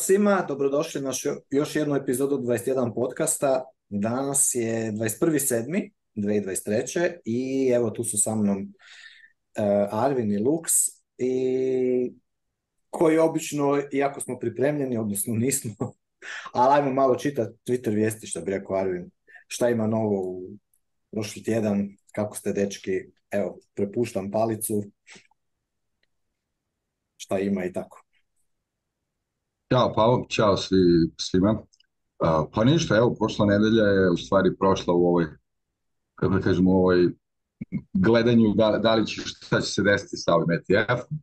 svima, dobrodošli na još jednu epizodu 21 podcasta. Danas je 21.7.2023. i evo tu su sa mnom e, Arvin i Lux i koji obično, iako smo pripremljeni, odnosno nismo, ali ajmo malo čitati Twitter vijesti što bi rekao Arvin. Šta ima novo u prošli tjedan, kako ste dečki, evo, prepuštam palicu, šta ima i tako. Ćao Pavo, ćao svi, svima. pa ništa, evo, prošla nedelja je u stvari prošla u ovoj, kako da kažemo, u ovoj gledanju da, da li će, šta će se desiti sa ovim etf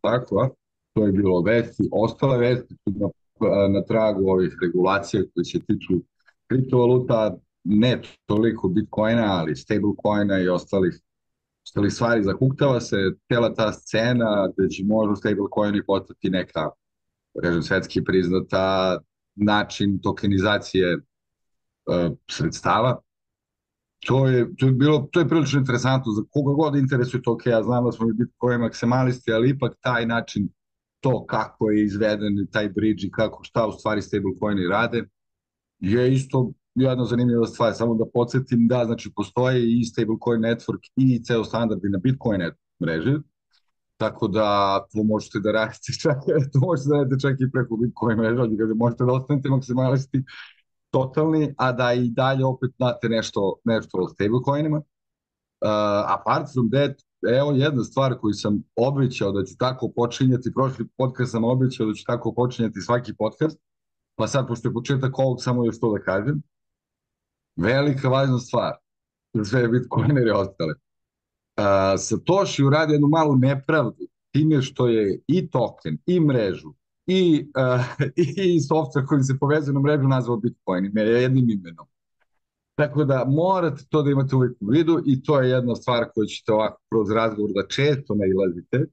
tako, a? to je bilo vesti, ostale vesti na, na tragu ovih regulacija koje se tiču kriptovaluta, ne toliko bitcoina, ali stablecoina i ostalih stvari zahuktava se, tela ta scena gde će možda stablecoini postati neka kažem, svetski priznata način tokenizacije e, sredstava. To je, to, je bilo, to je prilično interesantno za koga god interesuje to, ok, ja znam da smo mi bitcoin maksimalisti, ali ipak taj način to kako je izveden taj bridge i kako šta u stvari stablecoini rade je isto jedna zanimljiva stvar. Samo da podsjetim da znači, postoje i stablecoin network i ceo standardi na bitcoin mreži tako da to možete da radite čak, to možete da radite čak i preko Bitcoin mreža, gdje možete da ostanete maksimalisti totalni, a da i dalje opet date nešto, nešto o stablecoinima. Uh, apart from that, evo jedna stvar koju sam obećao da ću tako počinjati, prošli podcast sam obećao da ću tako počinjati svaki podcast, pa sad, pošto je početak ovog, samo još to da kažem, velika važna stvar za sve bitcoinere ostale a, e, Satoshi uradio jednu malu nepravdu time što je i token, i mrežu, i, uh, i software kojim se povezuje na mrežu nazvao Bitcoin, jednim imenom. Tako da morate to da imate uvijek u vidu i to je jedna stvar koju ćete ovako kroz razgovor da često ne ilazite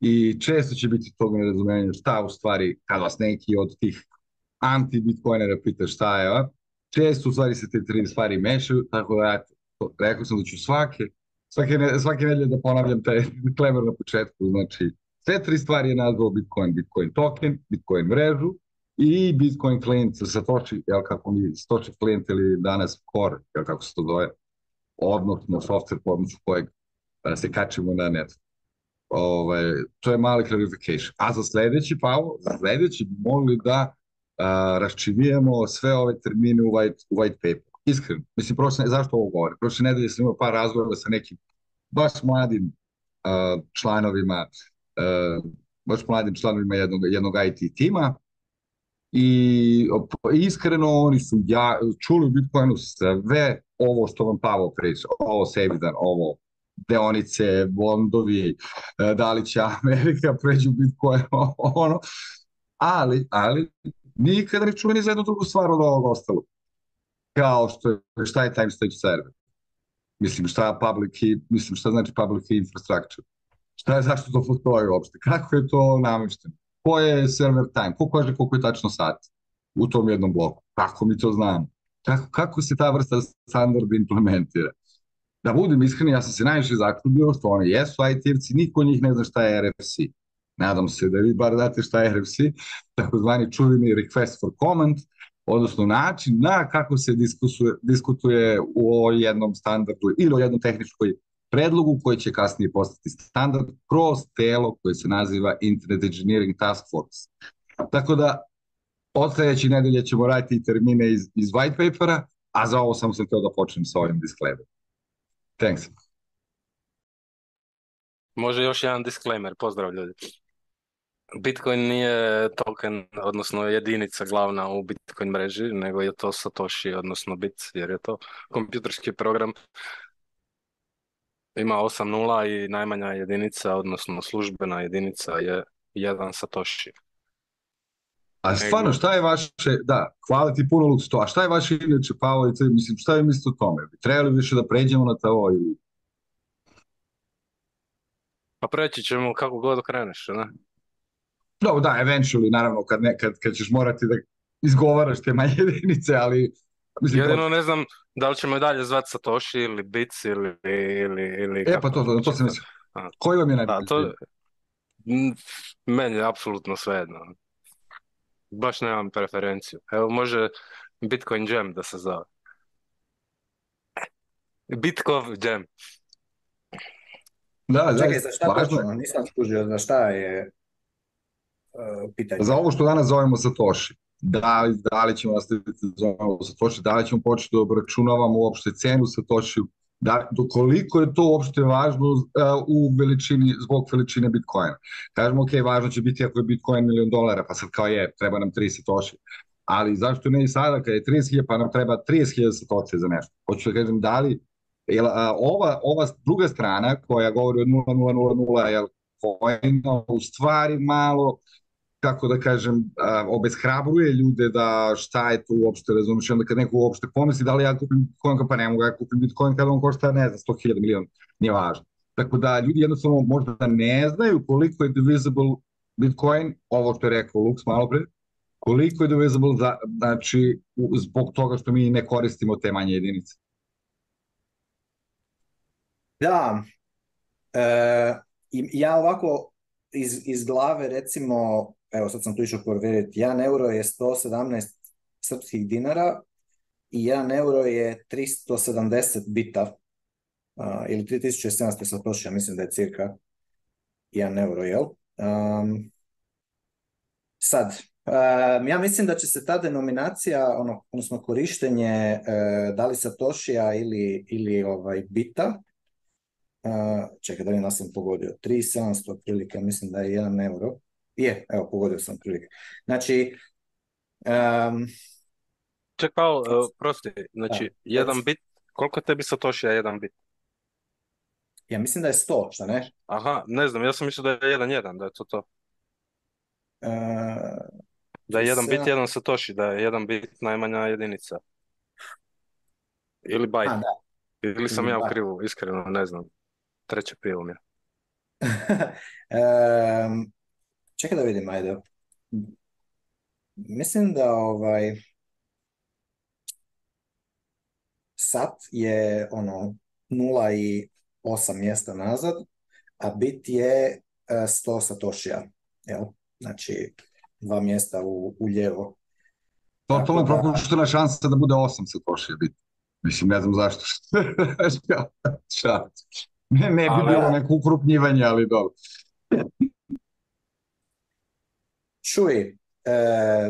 i često će biti tog nerazumenja šta u stvari kad vas neki od tih anti-bitcoinera pita šta je, često u stvari se te tri stvari mešaju, tako da rekao sam da ću svake Svaki svaki da ponavljam taj klemer na početku, znači sve tri stvari je nazvao Bitcoin, Bitcoin token, Bitcoin mrežu i Bitcoin client sa toči jel kako mi, stoči client ili danas core, jel kako se to zove, odnosno software pomoću kojeg se kačimo na net. Ovaj, to je mali clarification. A za sledeći, Pavo, za sledeći bi mogli da a, raščivijemo sve ove termine u white, u white paper iskreno, mislim, prošle, zašto ovo govorim? Prošle Nedelje sam imao par razgovora sa nekim baš mladim članovima, baš mladim članovima jednog, jednog IT tima i iskreno oni su ja, čuli u Bitcoinu sve ovo što vam Pavo priča, ovo Sevidan, ovo deonice, bondovi, da li će Amerika pređu u Bitcoin, ono, ali, ali nikada ne čuli ni za jednu drugu stvar od ovog ostalog kao što, šta je time stage server? Mislim, šta, public, mislim, šta znači public infrastructure? Šta je, zašto to postoji uopšte? Kako je to namješteno? Ko je server time? Ko kaže koliko je tačno sat u tom jednom bloku? Kako mi to znamo? Kako, kako se ta vrsta standarda implementira? Da budem iskren, ja sam se najviše zaključio što oni jesu IT-evci, niko njih ne zna šta je RFC. Nadam se da vi bar date šta je RFC, takozvani čuveni request for comment, odnosno način na kako se diskutuje o jednom standardu ili o jednom tehničkoj predlogu koji će kasnije postati standard kroz telo koje se naziva Internet Engineering Task Force. Tako da, od sljedeće nedelje ćemo raditi i termine iz, iz white papera, a za ovo sam se htio da počnem sa ovim disclaimerom. Thanks. Može još jedan disclaimer. Pozdrav ljudi. Bitcoin nije token, odnosno jedinica glavna u Bitcoin mreži, nego je to Satoshi, odnosno bit, jer je to kompjuterski program. Ima 8 nula i najmanja jedinica, odnosno službena jedinica je jedan Satoshi. A stvarno, šta je vaše, da, hvala ti puno to, a šta je vaše inače, mislim, šta je mislite o tome? Bi trebali više da pređemo na to ili... Pa preći ćemo kako god okreneš, ne? No, da, eventually, naravno, kad, ne, kad, kad ćeš morati da izgovaraš te manje jedinice, ali... Mislim, Jedino to... ne znam da li ćemo i dalje zvati Satoshi ili Bits ili... ili, ili e, pa to, to, to sam mislim. Koji vam je najbolji? To... Meni je apsolutno svejedno. Baš nemam preferenciju. Evo, može Bitcoin Jam da se zove. Bitcoin Jam. Da, da, Čekaj, za šta važno. nisam skužio za šta je Eh, pitanje. Za ovo što danas zovemo Satoshi, da li, da li ćemo nastaviti zovemo Satoshi, da li ćemo početi da obračunavamo uopšte cenu Satoshi, da, koliko je to uopšte važno eh, u veličini, zbog veličine Bitcoina. Kažemo, ok, važno će biti ako je Bitcoin milion dolara, pa sad kao je, treba nam 30 satoshi. Ali zašto ne i sada kada je 30.000, pa nam treba 30.000 satoshi za nešto. Hoću da kažem, da li, jel, a, eh, ova, ova druga strana koja govori od 0,000, jel, poema u stvari malo kako da kažem, obeshrabruje ljude da šta je to uopšte, razumiješ, onda kad neko uopšte pomisli da li ja kupim Bitcoin, pa ne mogu ja kupim Bitcoin kada on košta, ne znam, 100.000 miliona, nije važno. Tako da ljudi jednostavno možda ne znaju koliko je divisible Bitcoin, ovo što je rekao Lux malo pre, koliko je divisible, za, znači, zbog toga što mi ne koristimo te manje jedinice. Da, e i ja ovako iz, iz glave recimo, evo sad sam tu išao provjeriti, 1 euro je 117 srpskih dinara i 1 euro je 370 bita uh, ili 3700 satoša, mislim da je cirka 1 euro, jel? sad, um, ja mislim da će se ta denominacija, ono, odnosno korištenje uh, da li satošija ili, ili ovaj, bita, čekaj da li nas sam pogodio, 3.700 otprilike, mislim da je 1 euro. Je, evo, pogodio sam prilike. Znači, Ček, Pao, e, prosti, znači, jedan bit, koliko tebi se tošija jedan bit? Ja mislim da je 100, šta ne? Aha, ne znam, ja sam mislio da je 1 jedan, da je to to. E, da je jedan bit, jedan se da je jedan bit najmanja jedinica. Ili bajt. Ili sam ja u krivu, iskreno, ne znam treće pivo mi. um, čekaj da vidim, ajde. Mislim da ovaj... Sat je ono 0 i 8 mjesta nazad, a bit je 100 e, satošija. Evo, Znači, dva mjesta u, u ljevo. to je propuštena šansa da bude 8 satošija bit. Mislim, ne znam zašto. Šta? Ne, bi bilo neko ali dobro. Čuj, e,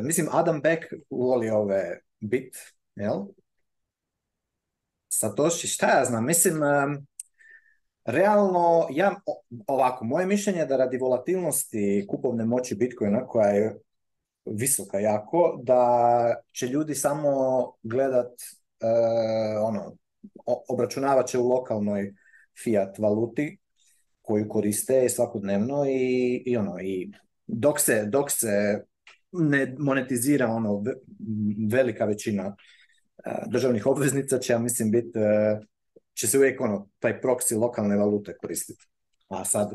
mislim Adam Beck voli ove bit, jel? Satoshi, šta ja znam, mislim, e, realno, ja, ovako, moje mišljenje je da radi volatilnosti kupovne moći Bitcoina, koja je visoka jako, da će ljudi samo gledat, e, ono, obračunavat će u lokalnoj fiat valuti koju koriste svakodnevno i, i ono i dok se, dok se ne monetizira ono velika većina e, državnih obveznica će ja mislim bit e, će se uvijek ono taj proksi lokalne valute koristiti. A sad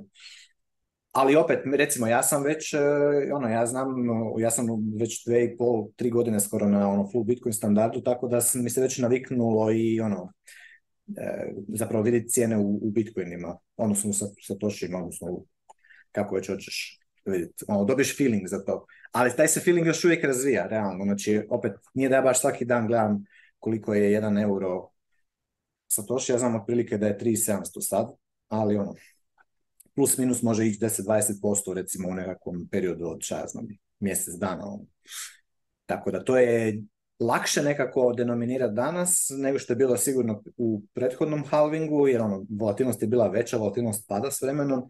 ali opet, recimo, ja sam već, e, ono, ja znam, ono, ja sam već dve i pol, tri godine skoro na ono, full Bitcoin standardu, tako da mi se već naviknulo i ono, E, zapravo vidjeti cijene u, u bitcoinima, odnosno sa, sa tošima, odnosno kako već hoćeš vidjeti. Ono, dobiješ feeling za to. Ali taj se feeling još uvijek razvija, realno. Znači, opet, nije da ja baš svaki dan gledam koliko je jedan euro Satoshi, ja znam otprilike da je 3700 sad, ali ono, plus minus može ići 10-20% recimo u nekakvom periodu od, šta ja znam, mjesec dana. Ono. Tako da to je lakše nekako denominirati danas nego što je bilo sigurno u prethodnom halvingu, jer ono, volatilnost je bila veća, volatilnost pada s vremenom,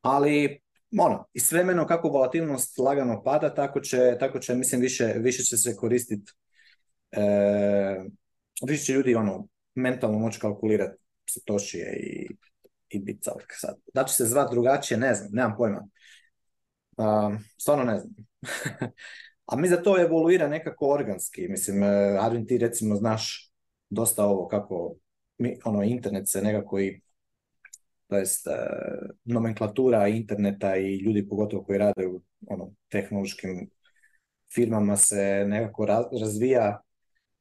ali ono, i s vremenom kako volatilnost lagano pada, tako će, tako će mislim, više, više će se koristiti, e, više će ljudi ono, mentalno moći kalkulirati se točije i, i biti sad. Da će se zvati drugačije, ne znam, nemam pojma. Um, stvarno ne znam. A mi za to evoluira nekako organski. Mislim, e, Arvin, ti recimo znaš dosta ovo kako mi, ono, internet se nekako i to jest nomenklatura interneta i ljudi pogotovo koji rade u ono, tehnološkim firmama se nekako razvija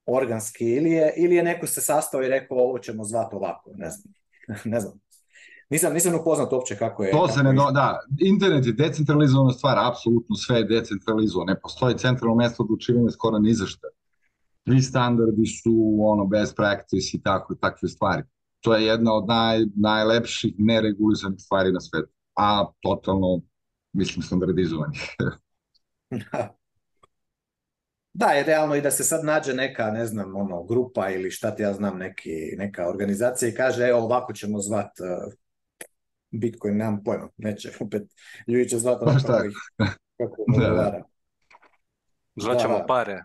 organski ili je, ili je neko se sastao i rekao ovo ćemo zvati ovako, ne znam. ne znam. Nisam, nisam upoznat uopće kako je... To se ne, da, internet je decentralizovana stvar, apsolutno sve je decentralizovano, ne postoji centralno mjesto odlučivanja skoro ni za što. Svi standardi su ono best practice i tako, takve stvari. To je jedna od naj, najlepših neregulizanih stvari na svetu. a totalno, mislim, standardizovanih. Da, je realno i da se sad nađe neka, ne znam, ono, grupa ili šta ti ja znam, neki, neka organizacija i kaže, evo, ovako ćemo zvat Bitcoin, nemam pojma, neće opet, ljudi će znati ono kako ih, kako odgovara. Zvaćemo pare.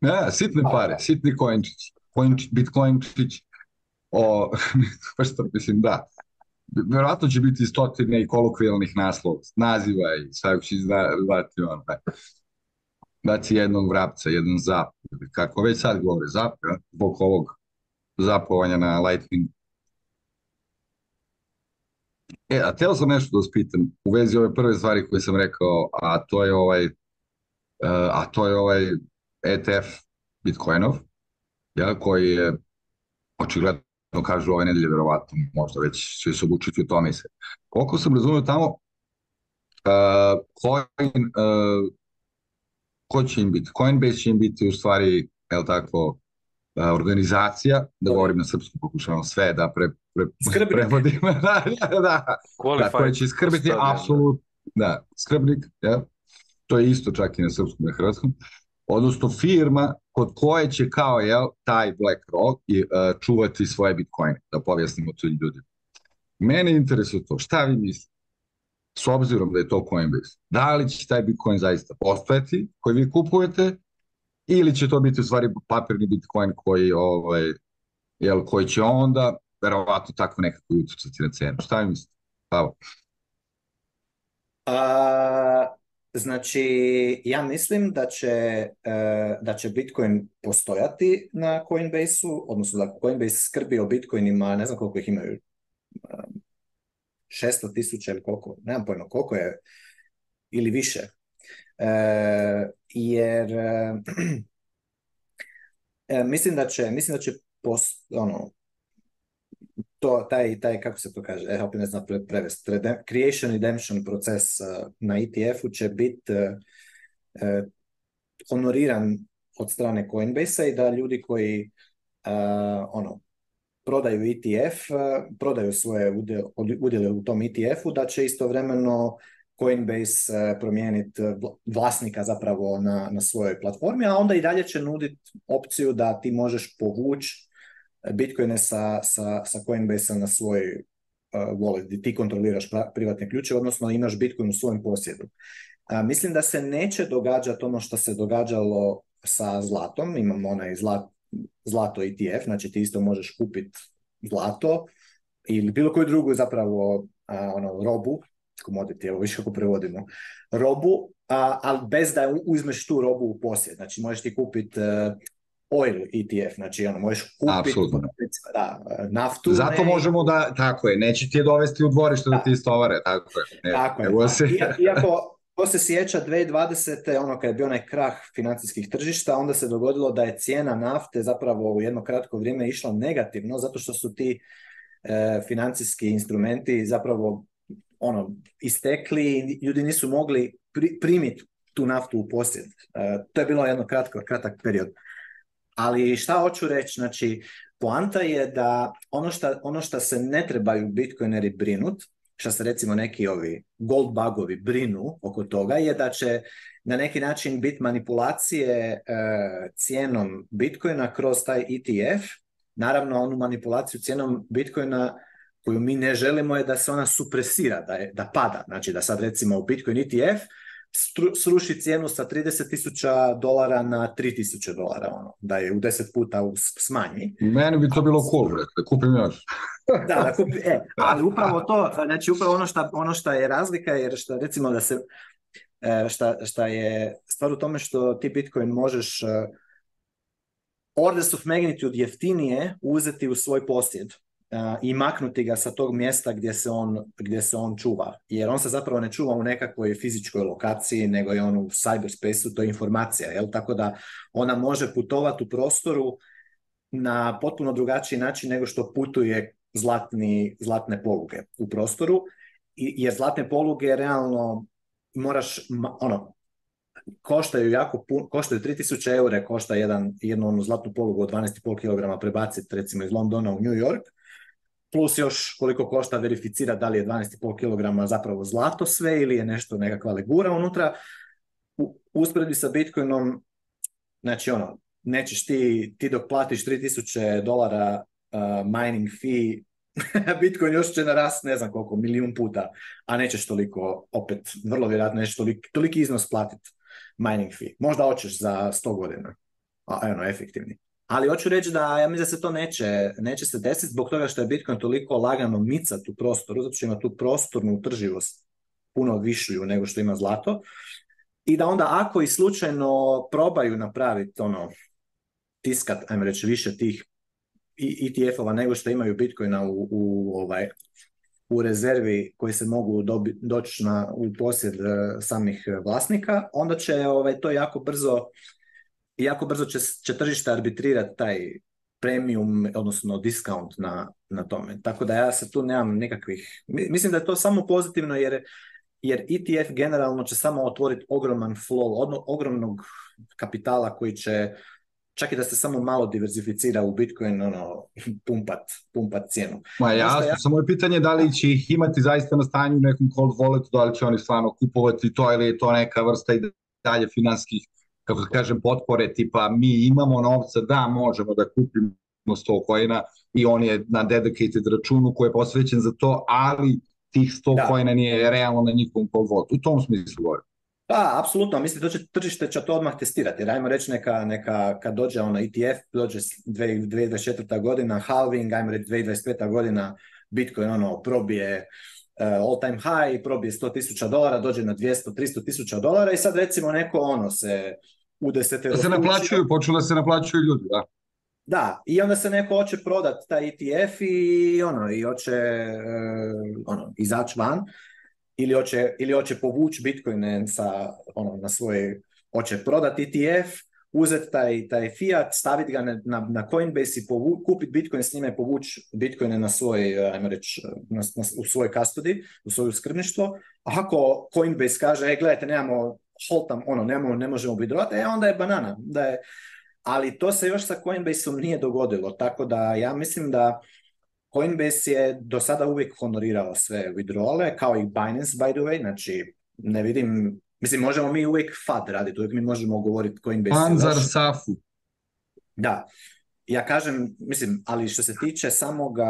Ne, sitne pare, sitni kojenčić, kojenčić, bitcoinčić, o, pa što, mislim, da. Vjerojatno će biti stotine i kolokvijalnih naslova, naziva i svakog će ono. Da. Daci jednog vrapca, jedan zap, kako već sad govore, zap, zbog ovog zapovanja na Lightning E, a teo sam nešto da vas pitam u vezi ove prve stvari koje sam rekao, a to je ovaj, e, a to je ovaj ETF Bitcoinov, ja, koji je očigledno kažu ove nedelje, verovatno, možda već će se obučiti u tome se. Koliko sam razumio tamo, uh, coin, e, će im biti? Coinbase će im biti u stvari, je tako, organizacija, da govorim na srpsku, pokušavam sve da pre, pre, prevodim. da, da, da. koje će skrbiti, apsolutno, da, skrbnik, ja. to je isto čak i na srpskom i na hrvatskom, odnosno firma kod koje će kao je taj BlackRock i, uh, čuvati svoje bitcoine, da povjasnimo to ljudima. Mene interesuje to, šta vi mislite? S obzirom da je to Coinbase, da li će taj bitcoin zaista postojati koji vi kupujete ili će to biti u stvari papirni Bitcoin koji, ovaj, jel, koji će onda verovatno tako nekako utjecati na cenu. Šta mislite? znači, ja mislim da će, e, da će Bitcoin postojati na Coinbase-u, odnosno da Coinbase skrbi o Bitcoinima, ne znam koliko ih imaju, 600 e, tisuća ili koliko, nemam pojma koliko je, ili više E, jer e, e, mislim da će, mislim da će ono, to, taj, taj, kako se to kaže, eh, ne znam prevest, creation redemption proces na ETF-u će biti uh, honoriran od strane Coinbase-a i da ljudi koji ono, prodaju ETF, prodaju svoje udjele, u tom ETF-u, da će istovremeno Coinbase eh, promijeniti eh, vlasnika zapravo na, na svojoj platformi, a onda i dalje će nuditi opciju da ti možeš povući bitcoine sa, sa, sa Coinbase na svoj eh, wallet gdje ti kontroliraš privatne ključe, odnosno imaš Bitcoin u svojem posjedu. A, mislim da se neće događati ono što se događalo sa zlatom, imamo onaj zlato ETF, znači ti isto možeš kupiti zlato ili bilo koju drugu zapravo ono, robu komoditi, evo više kako prevodimo, robu, ali bez da uzmeš tu robu u posjed. Znači možeš ti kupiti e, oil ETF, znači ono, možeš kupiti da, naftu. Zato možemo da, tako je, neće ti je dovesti u dvorište da, ti istovare, tako je. tako je, se... iako to se sjeća 2020. ono kad je bio onaj krah financijskih tržišta, onda se dogodilo da je cijena nafte zapravo u jedno kratko vrijeme išla negativno, zato što su ti e, financijski instrumenti zapravo ono istekli, ljudi nisu mogli pri, primiti tu naftu u posjed. E, to je bilo jedno kratko, kratak period. Ali šta hoću reći, znači poanta je da ono šta, ono se ne trebaju bitcoineri brinut, šta se recimo neki ovi gold bugovi brinu oko toga, je da će na neki način bit manipulacije e, cijenom bitcoina kroz taj ETF. Naravno, onu manipulaciju cijenom bitcoina koju mi ne želimo je da se ona supresira, da, je, da pada. Znači da sad recimo u Bitcoin ETF stru, sruši cijenu sa 30.000 dolara na 3.000 dolara, ono, da je u 10 puta smanji. Meni bi to bilo cool, da kupim još. da, da kupi, e, ali upravo to, znači upravo ono što ono je razlika, jer šta, recimo da se, e, šta, šta je stvar u tome što ti Bitcoin možeš e, orders of magnitude jeftinije uzeti u svoj posjed E, i maknuti ga sa tog mjesta gdje se, on, gdje se on čuva. Jer on se zapravo ne čuva u nekakvoj fizičkoj lokaciji, nego je on u cyberspace to je informacija. Jel? Tako da ona može putovati u prostoru na potpuno drugačiji način nego što putuje zlatni, zlatne poluge u prostoru. I, jer zlatne poluge realno moraš, ono, koštaju jako puno, koštaju 3000 eure, košta jedan, jednu onu zlatnu polugu od 12,5 kg prebaciti recimo iz Londona u New York, plus još koliko košta verificira da li je 12,5 kg zapravo zlato sve ili je nešto nekakva legura unutra. U usporedbi sa Bitcoinom, znači ono, nećeš ti, ti dok platiš 3000 dolara uh, mining fee, Bitcoin još će narast ne znam koliko, milijun puta, a nećeš toliko, opet, vrlo vjerojatno nećeš toliki iznos platiti mining fee. Možda hoćeš za 100 godina, a ono efektivni. Ali hoću reći da ja mislim da se to neće, neće se desiti zbog toga što je Bitcoin toliko lagano micat u prostoru, zato što ima tu prostornu utrživost puno višuju nego što ima zlato. I da onda ako i slučajno probaju napraviti ono, tiskat, ajmo reći, više tih ETF-ova nego što imaju Bitcoina u, u, ovaj, u rezervi koji se mogu doći u posjed e, samih vlasnika, onda će ovaj, to jako brzo jako brzo će, će tržište arbitrirati taj premium, odnosno discount na, na tome. Tako da ja se tu nemam nekakvih... Mislim da je to samo pozitivno jer, jer ETF generalno će samo otvoriti ogroman flow, ogromnog kapitala koji će čak i da se samo malo diverzificira u Bitcoin, ono, pumpat, pumpat cijenu. Ma ono ja... samo je pitanje da li će ih imati zaista na stanju u nekom cold walletu, da li će oni stvarno kupovati to ili je to neka vrsta i dalje finanskih kako kažem, potpore tipa mi imamo novca, da možemo da kupimo 100 kojena i on je na dedicated računu koji je posvećen za to, ali tih 100 da. kojena nije realno na njihovom povotu U tom smislu govorim. Pa, apsolutno, mislim, to će, tržište će to odmah testirati. Ajmo reći neka, neka kad dođe ona ETF, dođe 2024. godina, halving, ajmo reći 2025. godina, Bitcoin ono probije eh, all time high, probije 100 tisuća dolara, dođe na 200-300 tisuća dolara i sad recimo neko ono se u desetero. Da se naplaćuju, počelo se naplaćuju ljudi, da. Da, i onda se neko hoće prodat' taj ETF i ono, i hoće uh, ono, izaći van ili hoće, ili hoće povući Bitcoin sa, ono, na svoje, hoće prodati ETF, uzeti taj, taj fiat, staviti ga na, na, Coinbase i povu, kupiti Bitcoin s njime, povući Bitcoine na svoj, eh, ajmo reći, u svoj custody, u svoje skrbništvo. ako Coinbase kaže, e, gledajte, nemamo holtam, ono, ne, ne možemo biti e, onda je banana. Da je, ali to se još sa Coinbase-om nije dogodilo, tako da ja mislim da Coinbase je do sada uvijek honorirao sve withdrawale, kao i Binance, by the way, znači ne vidim, mislim, možemo mi uvijek FAD raditi, uvijek mi možemo govoriti Coinbase. Panzar Safu. Da, ja kažem, mislim, ali što se tiče samoga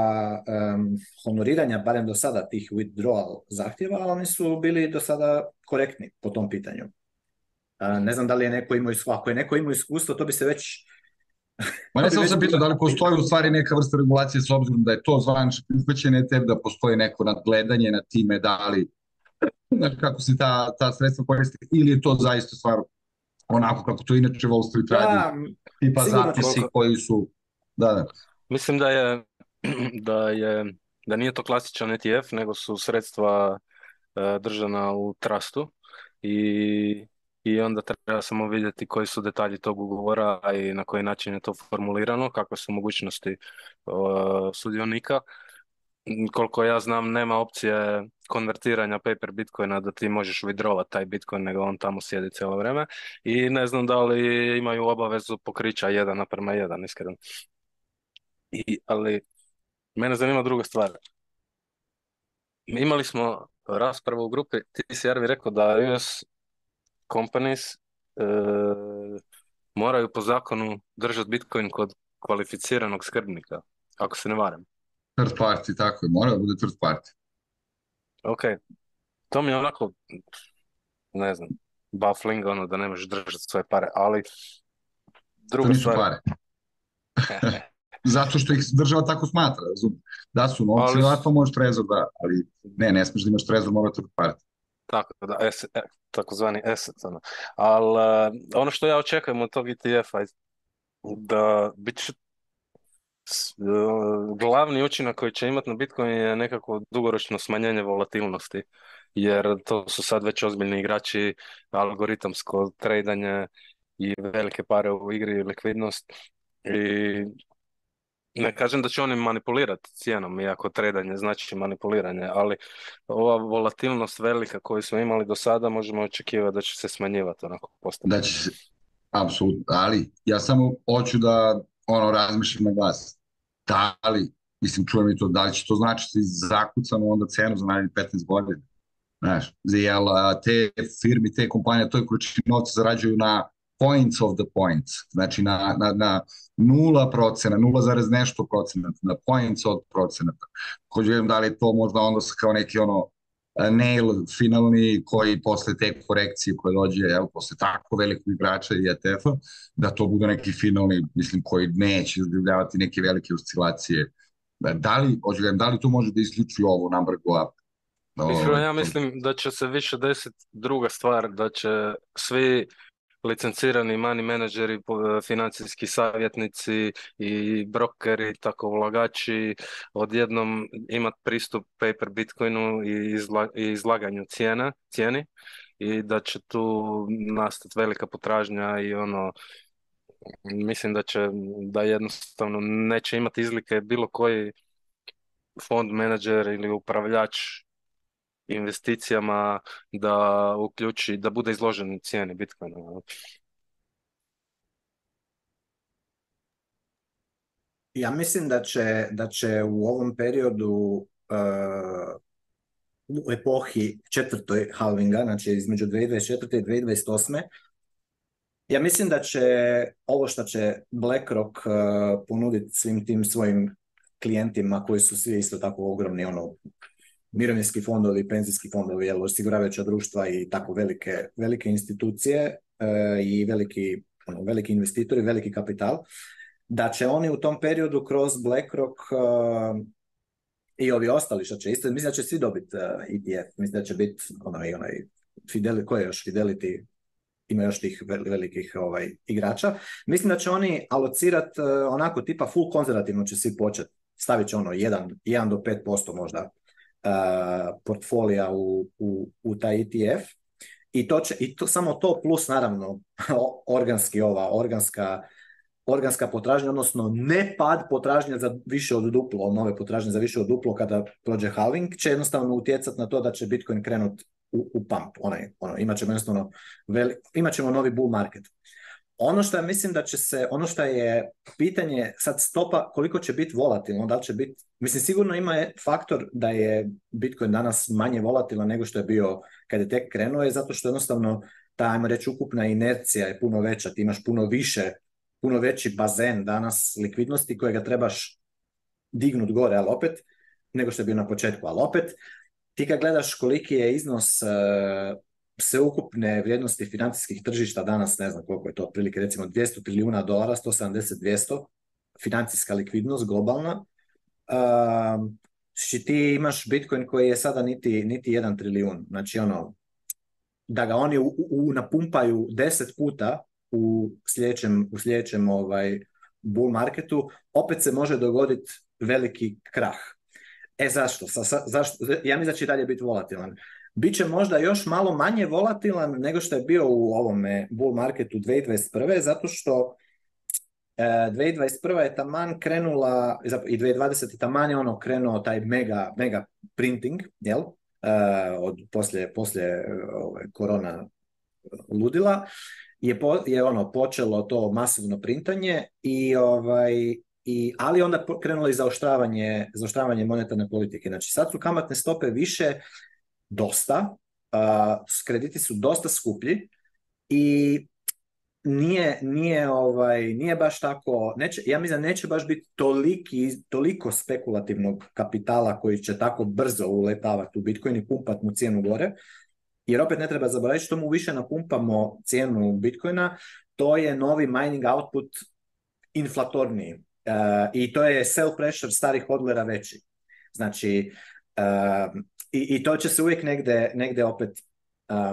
honoriranja, barem do sada tih withdrawal zahtjeva, oni su bili do sada korektni po tom pitanju ne znam da li je neko imao iskustvo, ako je neko imao iskustvo, to bi se već... Ma ne samo sam pitao da li postoji u stvari neka vrsta regulacije s obzirom da je to zvanično prihvaćene tebe, da postoji neko nadgledanje na time da li kako se ta, sredstva koriste ili je to zaista stvar onako kako to inače Wall Street da, radi, tipa zapisi koji su... Da, da. Mislim da je, da je da nije to klasičan ETF, nego su sredstva e, držana u trustu i i onda treba samo vidjeti koji su detalji tog ugovora i na koji način je to formulirano, kakve su mogućnosti sudionika. Koliko ja znam, nema opcije konvertiranja paper bitcoina da ti možeš vidrovat taj bitcoin, nego on tamo sjedi cijelo vrijeme. I ne znam da li imaju obavezu pokrića 1 naprema jedan iskreno. I, ali mene zanima druga stvar. Imali smo raspravu u grupi, ti si Jarvi rekao da US companies e, moraju po zakonu držati Bitcoin kod kvalificiranog skrbnika, ako se ne varam. Third party, tako je, mora da bude third party. Ok, to mi je onako, ne znam, buffling ono da ne možeš držati svoje pare, ali druga to nisu pare. Zato što ih država tako smatra, razum. Da su novci, ali... možeš trezor ali ne, ne smiješ da imaš trezor, mora third party. Tako da, e, takozvani asset. Ono. Ali e, ono što ja očekujem od tog ETF-a da bit će e, glavni učinak koji će imati na Bitcoin je nekako dugoročno smanjenje volatilnosti, jer to su sad već ozbiljni igrači, algoritamsko tradanje i velike pare u igri i likvidnost i ne kažem da će oni manipulirati cijenom, iako tredanje znači manipuliranje, ali ova volatilnost velika koju smo imali do sada možemo očekivati da će se smanjivati onako Da apsolutno, ali ja samo hoću da ono razmišljam na glas. Da li, mislim čujem i to, da li će to značiti zakucano onda cenu za narednih 15 godina? Znaš, jel te firme, te kompanije, toj količini novca zarađuju na points of the points, znači na, na, na nula procena, nula zarez nešto procenata, na points od procenata. Hoću želim da li to možda onda kao neki ono e, nail finalni koji posle te korekcije koje dođe evo, posle tako velikog igrača i ETF-a, da to bude neki finalni, mislim, koji neće izgledavati neke velike oscilacije. Da li, ođeljam, da li to može da isključi ovo number go up? Iskreno, ja ovaj, mislim da će se više desiti druga stvar, da će svi licencirani money menadžeri, e, financijski savjetnici i brokeri, tako ulagači, odjednom imati pristup paper Bitcoinu i, izlaganju cijena, cijeni i da će tu nastati velika potražnja i ono mislim da će da jednostavno neće imati izlike bilo koji fond menadžer ili upravljač investicijama da uključi, da bude izložen cijeni Bitcoina. Ja mislim da će, da će u ovom periodu e, u epohi četvrtoj halvinga, znači između 2024. i 2028. Ja mislim da će ovo što će BlackRock uh, e, ponuditi svim tim svojim klijentima koji su svi isto tako ogromni, ono, mirovinski fondovi, penzijski fondovi, jel, osiguravajuća društva i tako velike, velike institucije e, i veliki, ono, veliki investitori, veliki kapital, da će oni u tom periodu kroz BlackRock e, i ovi ostali što će isto, mislim da će svi dobiti e, ETF, mislim da će biti onaj, onaj fideli koje je još Fidelity, ima još tih velikih ovaj, igrača. Mislim da će oni alocirati onako tipa full konzervativno će svi početi. Stavit će ono 1, 1 do 5% možda portfolija u, u, u taj ETF i to će, i to, samo to plus naravno organski ova, organska organska potražnja, odnosno ne pad potražnja za više od duplo, nove potražnje za više od duplo kada prođe halving, će jednostavno utjecati na to da će Bitcoin krenut u, u pump, onaj, ono, imat jednostavno, veli, novi bull market. Ono što ja mislim da će se, ono što je pitanje sad stopa koliko će biti volatilno, da li će biti, mislim sigurno ima faktor da je Bitcoin danas manje volatilan nego što je bio kad je tek krenuo, je zato što jednostavno ta, ajmo reći, ukupna inercija je puno veća, ti imaš puno više, puno veći bazen danas likvidnosti kojega trebaš dignut gore, ali opet, nego što je bio na početku, ali opet, ti kad gledaš koliki je iznos eh, sveukupne vrijednosti financijskih tržišta danas, ne znam koliko je to otprilike, recimo 200 trilijuna dolara, 170-200, financijska likvidnost globalna, ehm, znači ti imaš Bitcoin koji je sada niti, niti jedan trilijun, znači ono, da ga oni u, u, napumpaju deset puta u sljedećem, u sljedećem ovaj, bull marketu, opet se može dogoditi veliki krah. E zašto? Sa, zašto? Ja mislim da će dalje biti volatilan bit će možda još malo manje volatilan nego što je bio u ovome bull marketu 2021. zato što 2021. E, je taman krenula i 2020. taman je ono krenuo taj mega, mega printing, jel? E, od, poslije, ove, ovaj, korona ludila je, je ono počelo to masivno printanje i ovaj i, ali onda krenulo i zaoštravanje, zaoštravanje monetarne politike. Znači sad su kamatne stope više dosta, krediti su dosta skuplji i nije, nije, ovaj, nije baš tako, neće, ja mislim da neće baš biti toliki, toliko spekulativnog kapitala koji će tako brzo uletavati u Bitcoin i pumpati mu cijenu gore, jer opet ne treba zaboraviti što mu više napumpamo cijenu Bitcoina, to je novi mining output inflatorniji uh, i to je sell pressure starih hodlera veći. Znači, e, i, I to će se uvijek negde, opet,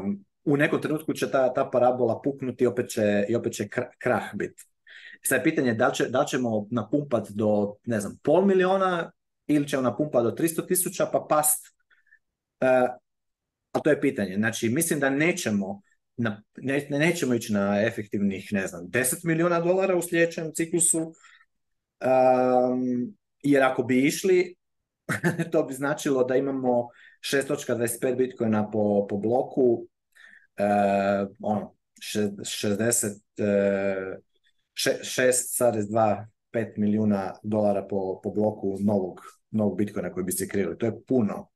um, u nekom trenutku će ta, ta parabola puknuti i opet će, i opet će krah biti. Sad je pitanje da li, će, da ćemo napumpati do, ne znam, pol miliona ili ćemo napumpati do 300 tisuća pa past. Uh, a to je pitanje. Znači, mislim da nećemo na, ne, nećemo ići na efektivnih, ne znam, 10 miliona dolara u sljedećem ciklusu, um, jer ako bi išli, to bi značilo da imamo 6.25 bitcoina po, po bloku, e, ono, 60, 6,25 eh, milijuna dolara po, po bloku novog, novog bitcoina koji bi se krili. To je puno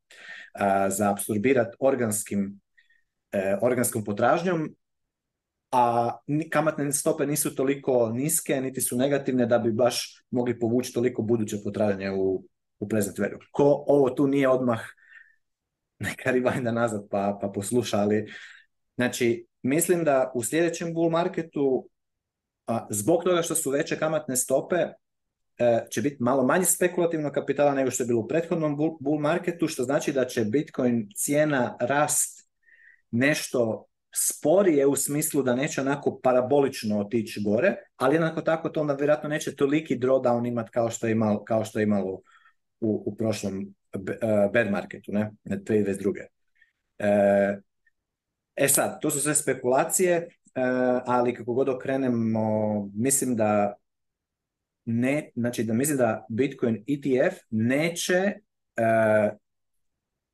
eh, za absorbirati organskim, organskom potražnjom, a kamatne stope nisu toliko niske, niti su negativne da bi baš mogli povući toliko buduće potražnje u, u present Ko ovo tu nije odmah neka valjda nazad pa, pa posluša, ali znači mislim da u sljedećem bull marketu a, zbog toga što su veće kamatne stope e, će biti malo manje spekulativno kapitala nego što je bilo u prethodnom bull, marketu, što znači da će Bitcoin cijena rast nešto sporije u smislu da neće onako parabolično otići gore, ali jednako tako to onda vjerojatno neće toliki drawdown imati kao što je imalo, kao što je imalo u, u prošlom bad e, marketu, ne, 2022. E, e, sad, to su sve spekulacije, e, ali kako god okrenemo, mislim da ne, znači da mislim da Bitcoin ETF neće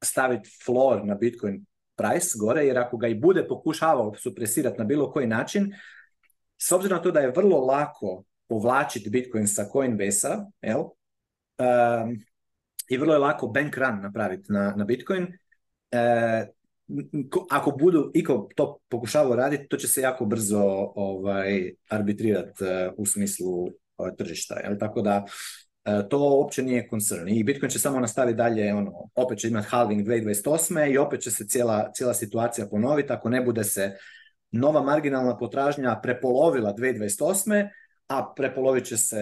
staviti floor na Bitcoin price gore, jer ako ga i bude pokušavao supresirati na bilo koji način, s obzirom na to da je vrlo lako povlačiti Bitcoin sa Coinbase-a, i vrlo je lako bank run napraviti na, na Bitcoin. E, ako budu iko to pokušavao raditi, to će se jako brzo ovaj, arbitrirati e, u smislu ovaj, tržišta. Jel? Tako da e, to uopće nije concern. I Bitcoin će samo nastaviti dalje, ono, opet će imati halving 2028. i opet će se cijela, situacija ponoviti. Ako ne bude se nova marginalna potražnja prepolovila 2028. a prepolovit će se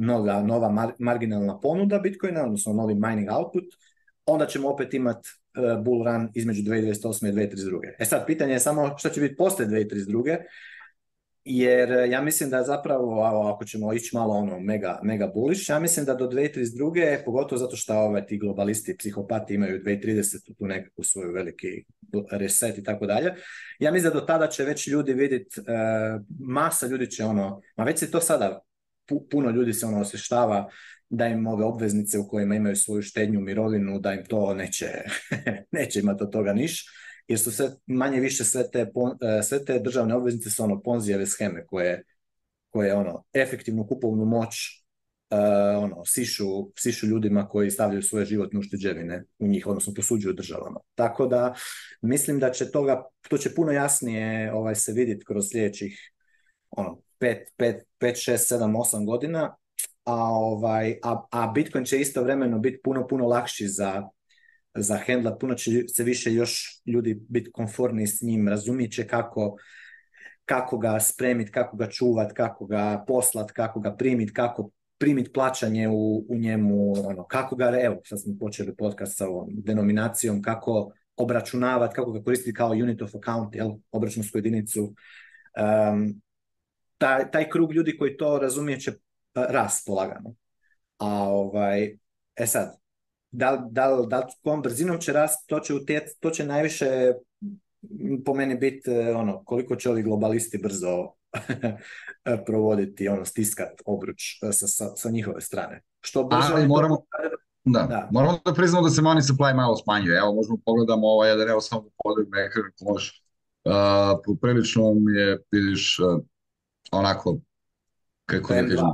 nova, nova marginalna ponuda Bitcoina, odnosno novi mining output, onda ćemo opet imati e, bull run između 2028. i 2032. E sad, pitanje je samo što će biti posle 2032. Jer e, ja mislim da zapravo, ako ćemo ići malo ono mega, mega bullish, ja mislim da do 2032. pogotovo zato što ovaj, ti globalisti, psihopati imaju 2030. tu nekakvu svoju veliki reset i tako dalje. Ja mislim da do tada će već ljudi vidjeti, masa ljudi će ono, ma već se to sada puno ljudi se ono osještava da im ove obveznice u kojima imaju svoju štednju mirovinu, da im to neće, neće imati od toga niš, jer su sve, manje više sve te, e, sve te državne obveznice su ono ponzijeve scheme koje, koje ono efektivnu kupovnu moć e, ono, sišu, sišu ljudima koji stavljaju svoje životne ušteđevine u njih, odnosno posuđuju državama. Tako da mislim da će toga, to će puno jasnije ovaj, se vidjeti kroz sljedećih ono, 5, 6, 7, 8 godina, a, ovaj, a, a Bitcoin će istovremeno biti puno, puno lakši za, za puno će se više još ljudi biti konforni s njim, razumit će kako, kako ga spremit, kako ga čuvat, kako ga poslat, kako ga primit, kako primit plaćanje u, u njemu, ono, kako ga, evo, sad smo počeli podcast sa ovom denominacijom, kako obračunavati, kako ga koristiti kao unit of account, jel, obračunsku jedinicu, um, taj, taj krug ljudi koji to razumije će e, rast polagano. A ovaj, e sad, da, da, da kom brzinom će rast, to će, utjec, to će najviše po meni biti e, ono, koliko će ovi globalisti brzo e, provoditi, ono, stiskat obruč sa, sa, sa njihove strane. Što brže... Ali moramo, da, da. moramo da priznamo da se money supply malo smanjuje. Evo, možemo pogledamo ovaj, evo samo podrug nekako može. Uh, poprilično mi je, vidiš, onako, kako M2. kažem,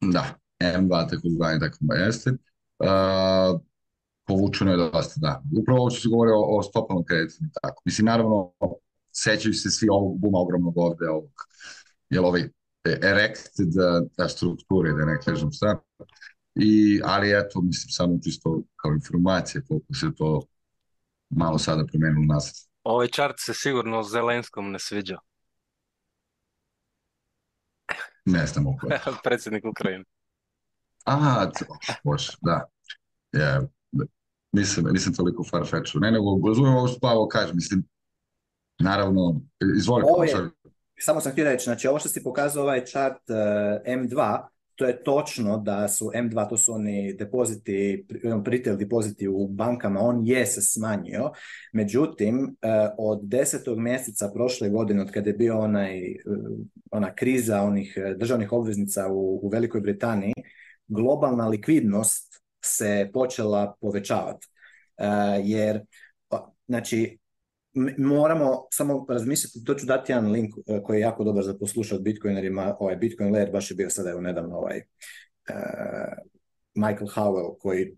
da, M2 tako zvani, tako jeste, uh, povučeno je dosta, da. Upravo ovo što se govori o, o kreditu, tako. Mislim, naravno, sećaju se svi ovog buma ogromnog ovde, ovog, jel ovaj erected da, e, strukture, da ne kažem šta. I, ali eto, mislim, samo čisto kao informacija koliko se to malo sada promenilo nas. Ovaj čart se sigurno Zelenskom ne sviđa ne znam Predsjednik Ukrajine. A, bože, da. Ja, nisam, nisam toliko farfetchu. Ne, nego razumijem ovo što Pavo kaže. Mislim, naravno, izvolite. samo sam htio reći, znači ovo što si pokazao ovaj chart eh, M2, to je točno da su M2, to su oni depoziti, pritel ono, depoziti u bankama, on je se smanjio, međutim e, od desetog mjeseca prošle godine, od kada je bio onaj, e, ona kriza onih e, državnih obveznica u, u Velikoj Britaniji, globalna likvidnost se počela povećavati. Jer, znači, moramo samo razmisliti, to ću dati jedan link e, koji je jako dobar za poslušati bitcoinerima, ovaj Bitcoin Layer baš je bio sada evo nedavno ovaj e, Michael Howell koji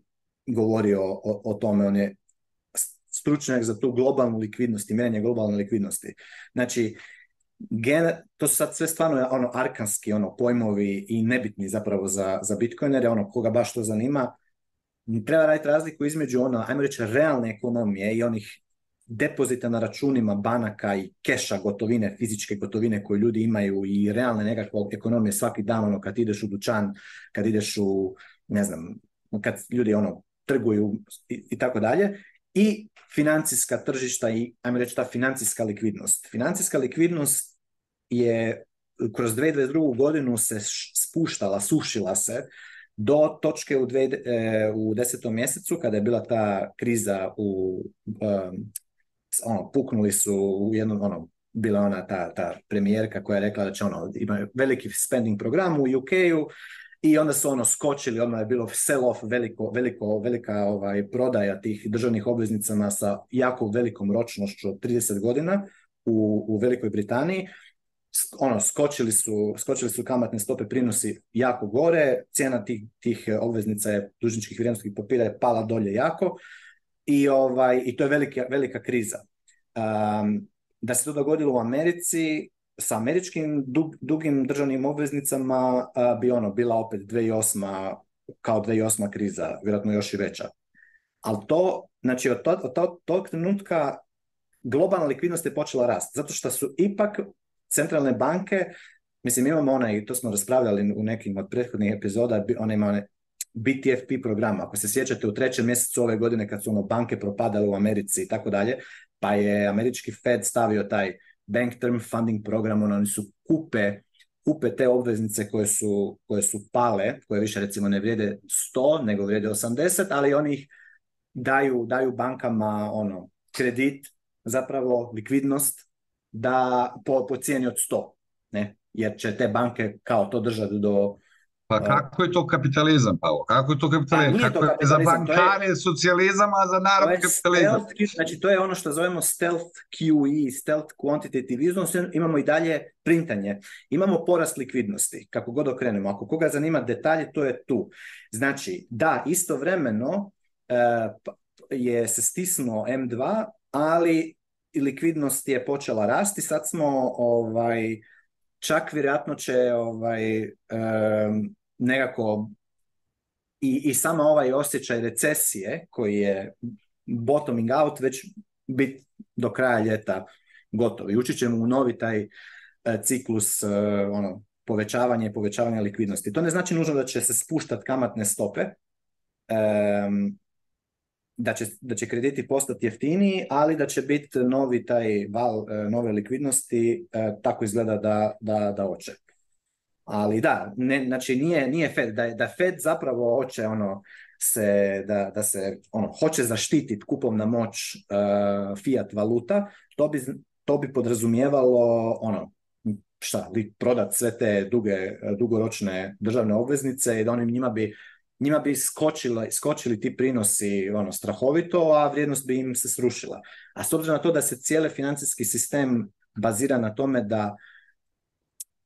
govori o, tome, on je stručnjak za tu globalnu likvidnost i mjerenje globalne likvidnosti. Znači, to su sad sve stvarno ono arkanski ono pojmovi i nebitni zapravo za, za bitcoinere, ono koga baš to zanima, treba raditi razliku između ono, ajmo reći, realne ekonomije i onih depozita na računima banaka i keša gotovine, fizičke gotovine koje ljudi imaju i realne nekakve ekonomije svaki dan, ono kad ideš u dućan, kad ideš u, ne znam, kad ljudi ono trguju i, i tako dalje i financijska tržišta i ajmo reći ta financijska likvidnost. Financijska likvidnost je kroz 2022. godinu se spuštala, sušila se do točke u, dve, e, u desetom mjesecu kada je bila ta kriza u e, ono, puknuli su u jednom, ono, bila ona ta, ta premijerka koja je rekla da će ono, ima veliki spending program u UK-u, i onda su ono skočili, odmah je bilo sell-off, veliko, veliko, velika ovaj, prodaja tih državnih obveznicama sa jako velikom ročnošću od 30 godina u, u Velikoj Britaniji. Ono, skočili su, skočili su kamatne stope prinosi jako gore, cijena tih, tih obveznica je, dužničkih vrijednostnih papira je pala dolje jako i, ovaj, i to je velika, velika kriza. da se to dogodilo u Americi, sa američkim dug, dugim državnim obveznicama uh, bi ono bila opet 2008 kao 2008 kriza, vjerojatno još i veća. Ali to, znači od, to, tog trenutka globalna likvidnost je počela rast, zato što su ipak centralne banke, mislim imamo i to smo raspravljali u nekim od prethodnih epizoda, ona ima BTFP program. Ako se sjećate u trećem mjesecu ove godine kad su ono banke propadale u Americi i tako dalje, pa je američki Fed stavio taj Bank Term Funding program, ono, oni su kupe kupe te obveznice koje su, koje su pale, koje više recimo ne vrijede 100, nego vrijede 80, ali oni ih daju, daju bankama ono kredit, zapravo likvidnost da po, po cijeni od 100, ne? jer će te banke kao to držati do, pa kako je to kapitalizam, Pavo? Kako je to kapitalizam? to je za bankare je... socijalizam, a za narod kapitalizam? znači, to je ono što zovemo stealth QE, stealth quantitative Imamo i dalje printanje. Imamo porast likvidnosti, kako god okrenemo. Ako koga zanima detalje, to je tu. Znači, da, istovremeno e, pa, je se stisnuo M2, ali likvidnost je počela rasti. Sad smo ovaj, čak vjerojatno će ovaj, um, nekako i, i samo ovaj osjećaj recesije koji je bottoming out već biti do kraja ljeta gotovi. Ući ćemo u novi taj e, ciklus e, ono, povećavanja i povećavanja likvidnosti. To ne znači nužno da će se spuštati kamatne stope, da će, da će krediti postati jeftiniji, ali da će biti novi taj val e, nove likvidnosti, e, tako izgleda da, da, da hoće. Ali da, ne, znači nije, nije Fed, da, da Fed zapravo hoće ono, se, da, da se ono, hoće zaštititi kupovna moć e, fiat valuta, to bi, to bi podrazumijevalo ono, šta, li prodat sve te duge, dugoročne državne obveznice i da onim njima bi njima bi skočila, skočili ti prinosi ono, strahovito, a vrijednost bi im se srušila. A s obzirom na to da se cijeli financijski sistem bazira na tome da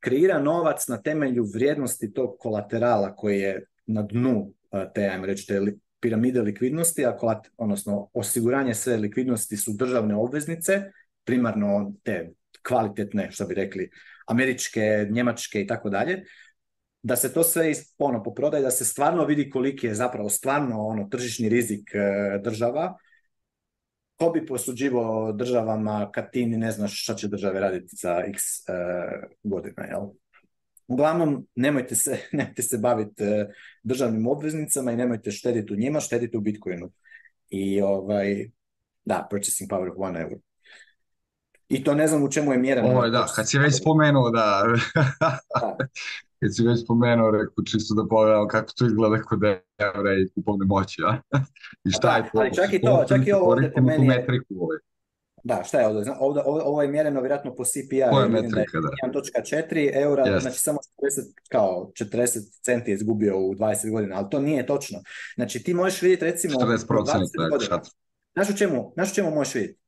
kreira novac na temelju vrijednosti tog kolaterala koji je na dnu e, te, ajmo reći, te piramide likvidnosti, a kolat, odnosno osiguranje sve likvidnosti su državne obveznice, primarno te kvalitetne, što bi rekli, američke, njemačke i tako dalje, da se to sve ono, i da se stvarno vidi koliki je zapravo stvarno ono tržišni rizik e, država. Ko bi posuđivo državama kad ti ne znaš šta će države raditi za x e, godina, jel? Uglavnom, nemojte se, nemojte se baviti e, državnim obveznicama i nemojte štediti u njima, štedite u Bitcoinu. I ovaj, da, purchasing power of one euro. I to ne znam u čemu je mjera. Ovo, ovaj, da, kad si već spomenuo, da. kad si već spomenuo, rekao čisto da pogledam kako to izgleda kod evra i kupovne moći, a? I šta je to? Ali čak i to, čak i ovo ovdje po meni Da, šta je ovdje? Ovdje, ovo je mjereno vjerojatno po CPI. je metrika, da? 1.4 eura, znači samo 40, kao 40 centi je izgubio u 20 godina, ali to nije točno. Znači ti možeš vidjeti recimo... 40 procenti, Znaš u čemu, znaš u čemu možeš vidjeti?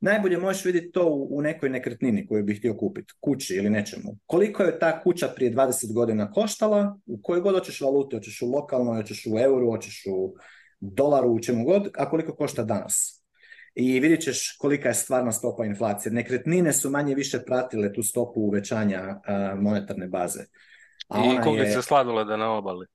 najbolje možeš vidjeti to u, nekoj nekretnini koju bih htio kupiti, kući ili nečemu. Koliko je ta kuća prije 20 godina koštala, u kojoj god hoćeš valuti, hoćeš u lokalnoj, hoćeš u euru, hoćeš u dolaru, u čemu god, a koliko košta danas. I vidjet ćeš kolika je stvarna stopa inflacije. Nekretnine su manje više pratile tu stopu uvećanja monetarne baze. A I kuglice je... da na obali.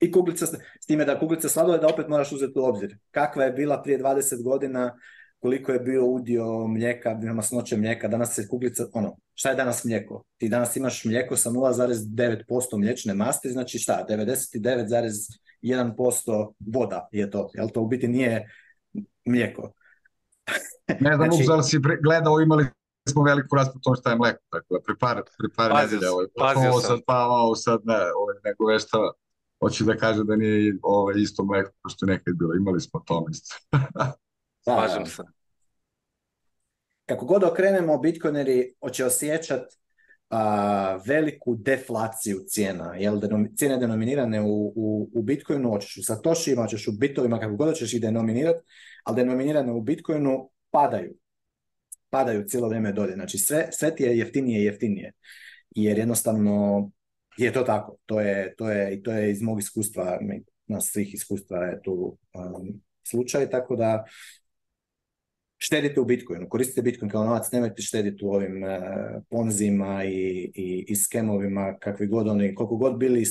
I kuglica, s time da kuglica da opet moraš uzeti u obzir. Kakva je bila prije 20 godina koliko je bio udio mlijeka, masnoće mlijeka, danas se kuglica, ono, šta je danas mlijeko? Ti danas imaš mlijeko sa 0,9% mliječne masti, znači šta, 99,1% voda je to, jel to u biti nije mlijeko. ne znam, znači, si gledao, imali smo veliku raspravu to šta je mlijeko, tako da pripar, pripar pazio, ovaj, ovo sad pa, ovo sad ne, ovaj, nego vešta, Hoću da kažem da nije ovaj, isto mlijeko što nekad bilo, imali smo to isto. Slažem Kako god okrenemo, bitcoineri hoće osjećati veliku deflaciju cijena. Jel, cijene denominirane u, u, u Bitcoinu, hoćeš u ćeš u bitovima, kako god ćeš ih denominirati, ali denominirane u Bitcoinu padaju. Padaju cijelo vrijeme dolje. Znači sve, sve ti je jeftinije i jeftinije. Jer jednostavno je to tako. To je, to je, to je iz mog iskustva, na svih iskustva je tu um, slučaj, tako da štedite u Bitcoinu, koristite Bitcoin kao novac, nemojte štediti u ovim e, ponzima i, i, skemovima kakvi god oni, koliko god bili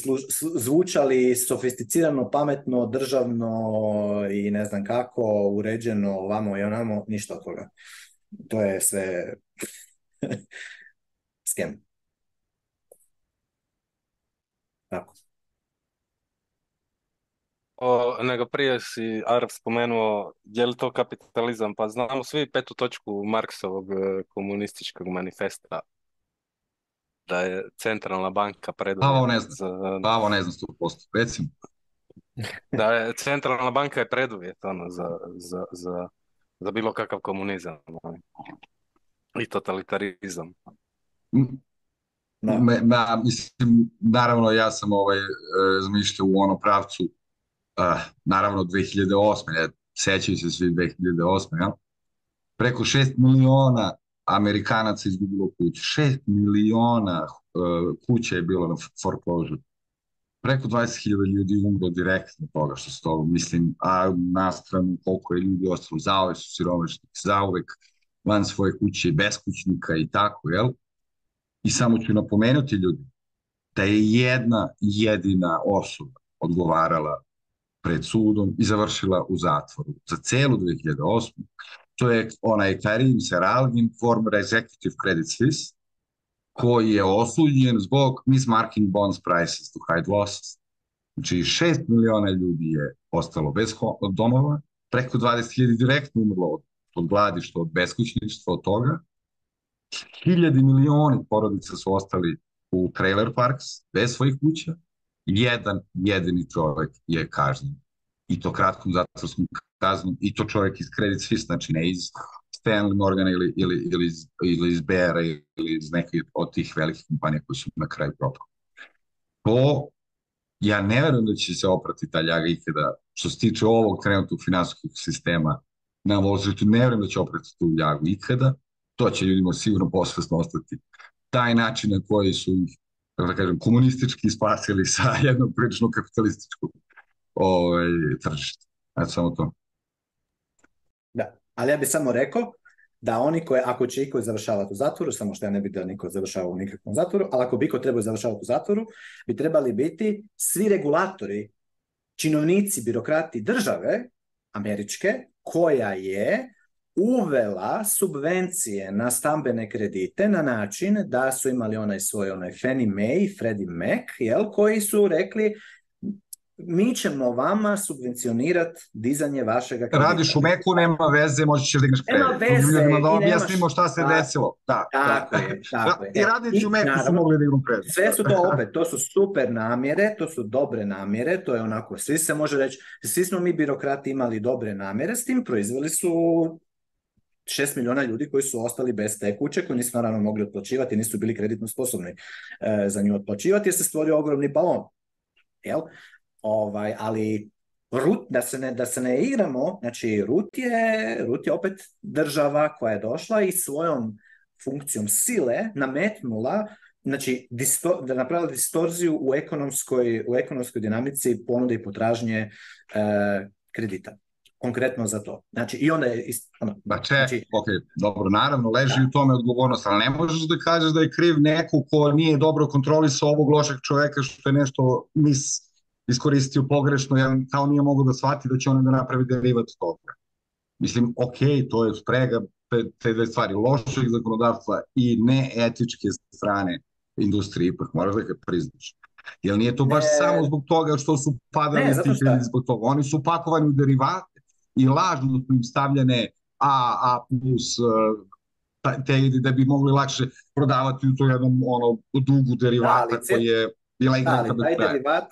zvučali sofisticirano, pametno, državno i ne znam kako, uređeno ovamo i onamo, ništa od toga. To je sve skem. Tako o, nego prije si Arv spomenuo, je li to kapitalizam? Pa znamo svi petu točku Marksovog e, komunističkog manifesta da je centralna banka preduvjet Pavo ne ne da je centralna banka je preduvjet ono, za, bilo kakav komunizam ono, i totalitarizam. naravno ja sam ovaj, e, u ono pravcu Eh, naravno 2008. sećaju se svi 2008. Preko 6 miliona Amerikanaca izgubilo kuće. 6 miliona uh, kuća je bilo na foreclosure. Preko 20.000 ljudi umro direktno toga što se toga mislim, a na stranu koliko je ljudi ostalo zauvek su siromašni, zauvek van svoje kuće, kućnika i tako, jel? I samo ću napomenuti ljudi da je jedna jedina osoba odgovarala pred sudom i završila u zatvoru za celu 2008. To je onaj Karim Seralgin, former executive credit Suisse, koji je osuđen zbog mismarking bonds prices to hide losses. Znači, šest miliona ljudi je ostalo bez domova, preko 20.000 direktno umrlo od, od gladišta, od beskućništva, od toga. Hiljadi milioni porodica su ostali u trailer parks, bez svojih kuća jedan jedini čovjek je kažnjen. I to kratkom zatvorskom kaznom, i to čovjek iz Credit Suisse, znači ne iz Stanley Morgana ili, ili, ili, iz, ili iz ili iz neke od tih velikih kompanija koji su na kraju propali. To, ja ne vjerujem da će se oprati ta ljaga ikada, što se tiče ovog trenutnog finansijskog sistema na vozitu, ne vjerujem da će oprati tu ljagu ikada, to će ljudima sigurno posvesno ostati. Taj način na koji su ih da kažem, komunistički spasili sa jednog prilično kapitalističkog ovaj, tržišta. Eto, samo to. Da, ali ja bih samo rekao da oni koji, ako će iko završavati u zatvoru, samo što ja ne bih da niko završava u nikakvom zatvoru, ali ako bi iko trebao završavati u zatvoru, bi trebali biti svi regulatori, činovnici, birokrati države američke, koja je uvela subvencije na stambene kredite na način da su imali onaj svoj onaj Fannie Mae i Freddie Mac, jel, koji su rekli mi ćemo vama subvencionirati dizanje vašeg kredita. Radiš u Meku, nema veze, možeš kredit. Nema veze. da objasnimo šta se desilo. Da, tako, je, tako je. I u Meku su mogli da igram kredit. Sve su to opet, to su super namjere, to su dobre namjere, to je onako, svi se može reći, svi smo mi birokrati imali dobre namjere, s tim proizveli su 6 milijuna ljudi koji su ostali bez te kuće, koji nisu naravno mogli otplaćivati, nisu bili kreditno sposobni e, za nju otplaćivati, jer se stvorio ogromni balon. Jel? Ovaj, ali Rut, da se, ne, da se ne igramo, znači Rut je, opet država koja je došla i svojom funkcijom sile nametnula znači da napravila distorziju u ekonomskoj, u ekonomskoj dinamici ponude i potražnje e, kredita konkretno za to. Znači, i onda je... Ono, pa znači... dobro, naravno, leži u tome odgovornost, ali ne možeš da kažeš da je kriv neko ko nije dobro kontrolisao ovog lošeg čoveka što je nešto mis iskoristio pogrešno, jer kao nije mogu da shvati da će on da napravi derivat toga. Mislim, ok, to je sprega te dve stvari, lošeg zakonodavstva i neetičke strane industrije, ipak moraš da ga priznaš. Jer nije to baš samo zbog toga što su padali ne, zbog toga. Oni su upakovani u derivate i lažno su im stavljene A, A+, e, te, da bi mogli lakše prodavati u to jednom ono, dugu derivata koji je bila igra da, taj derivat,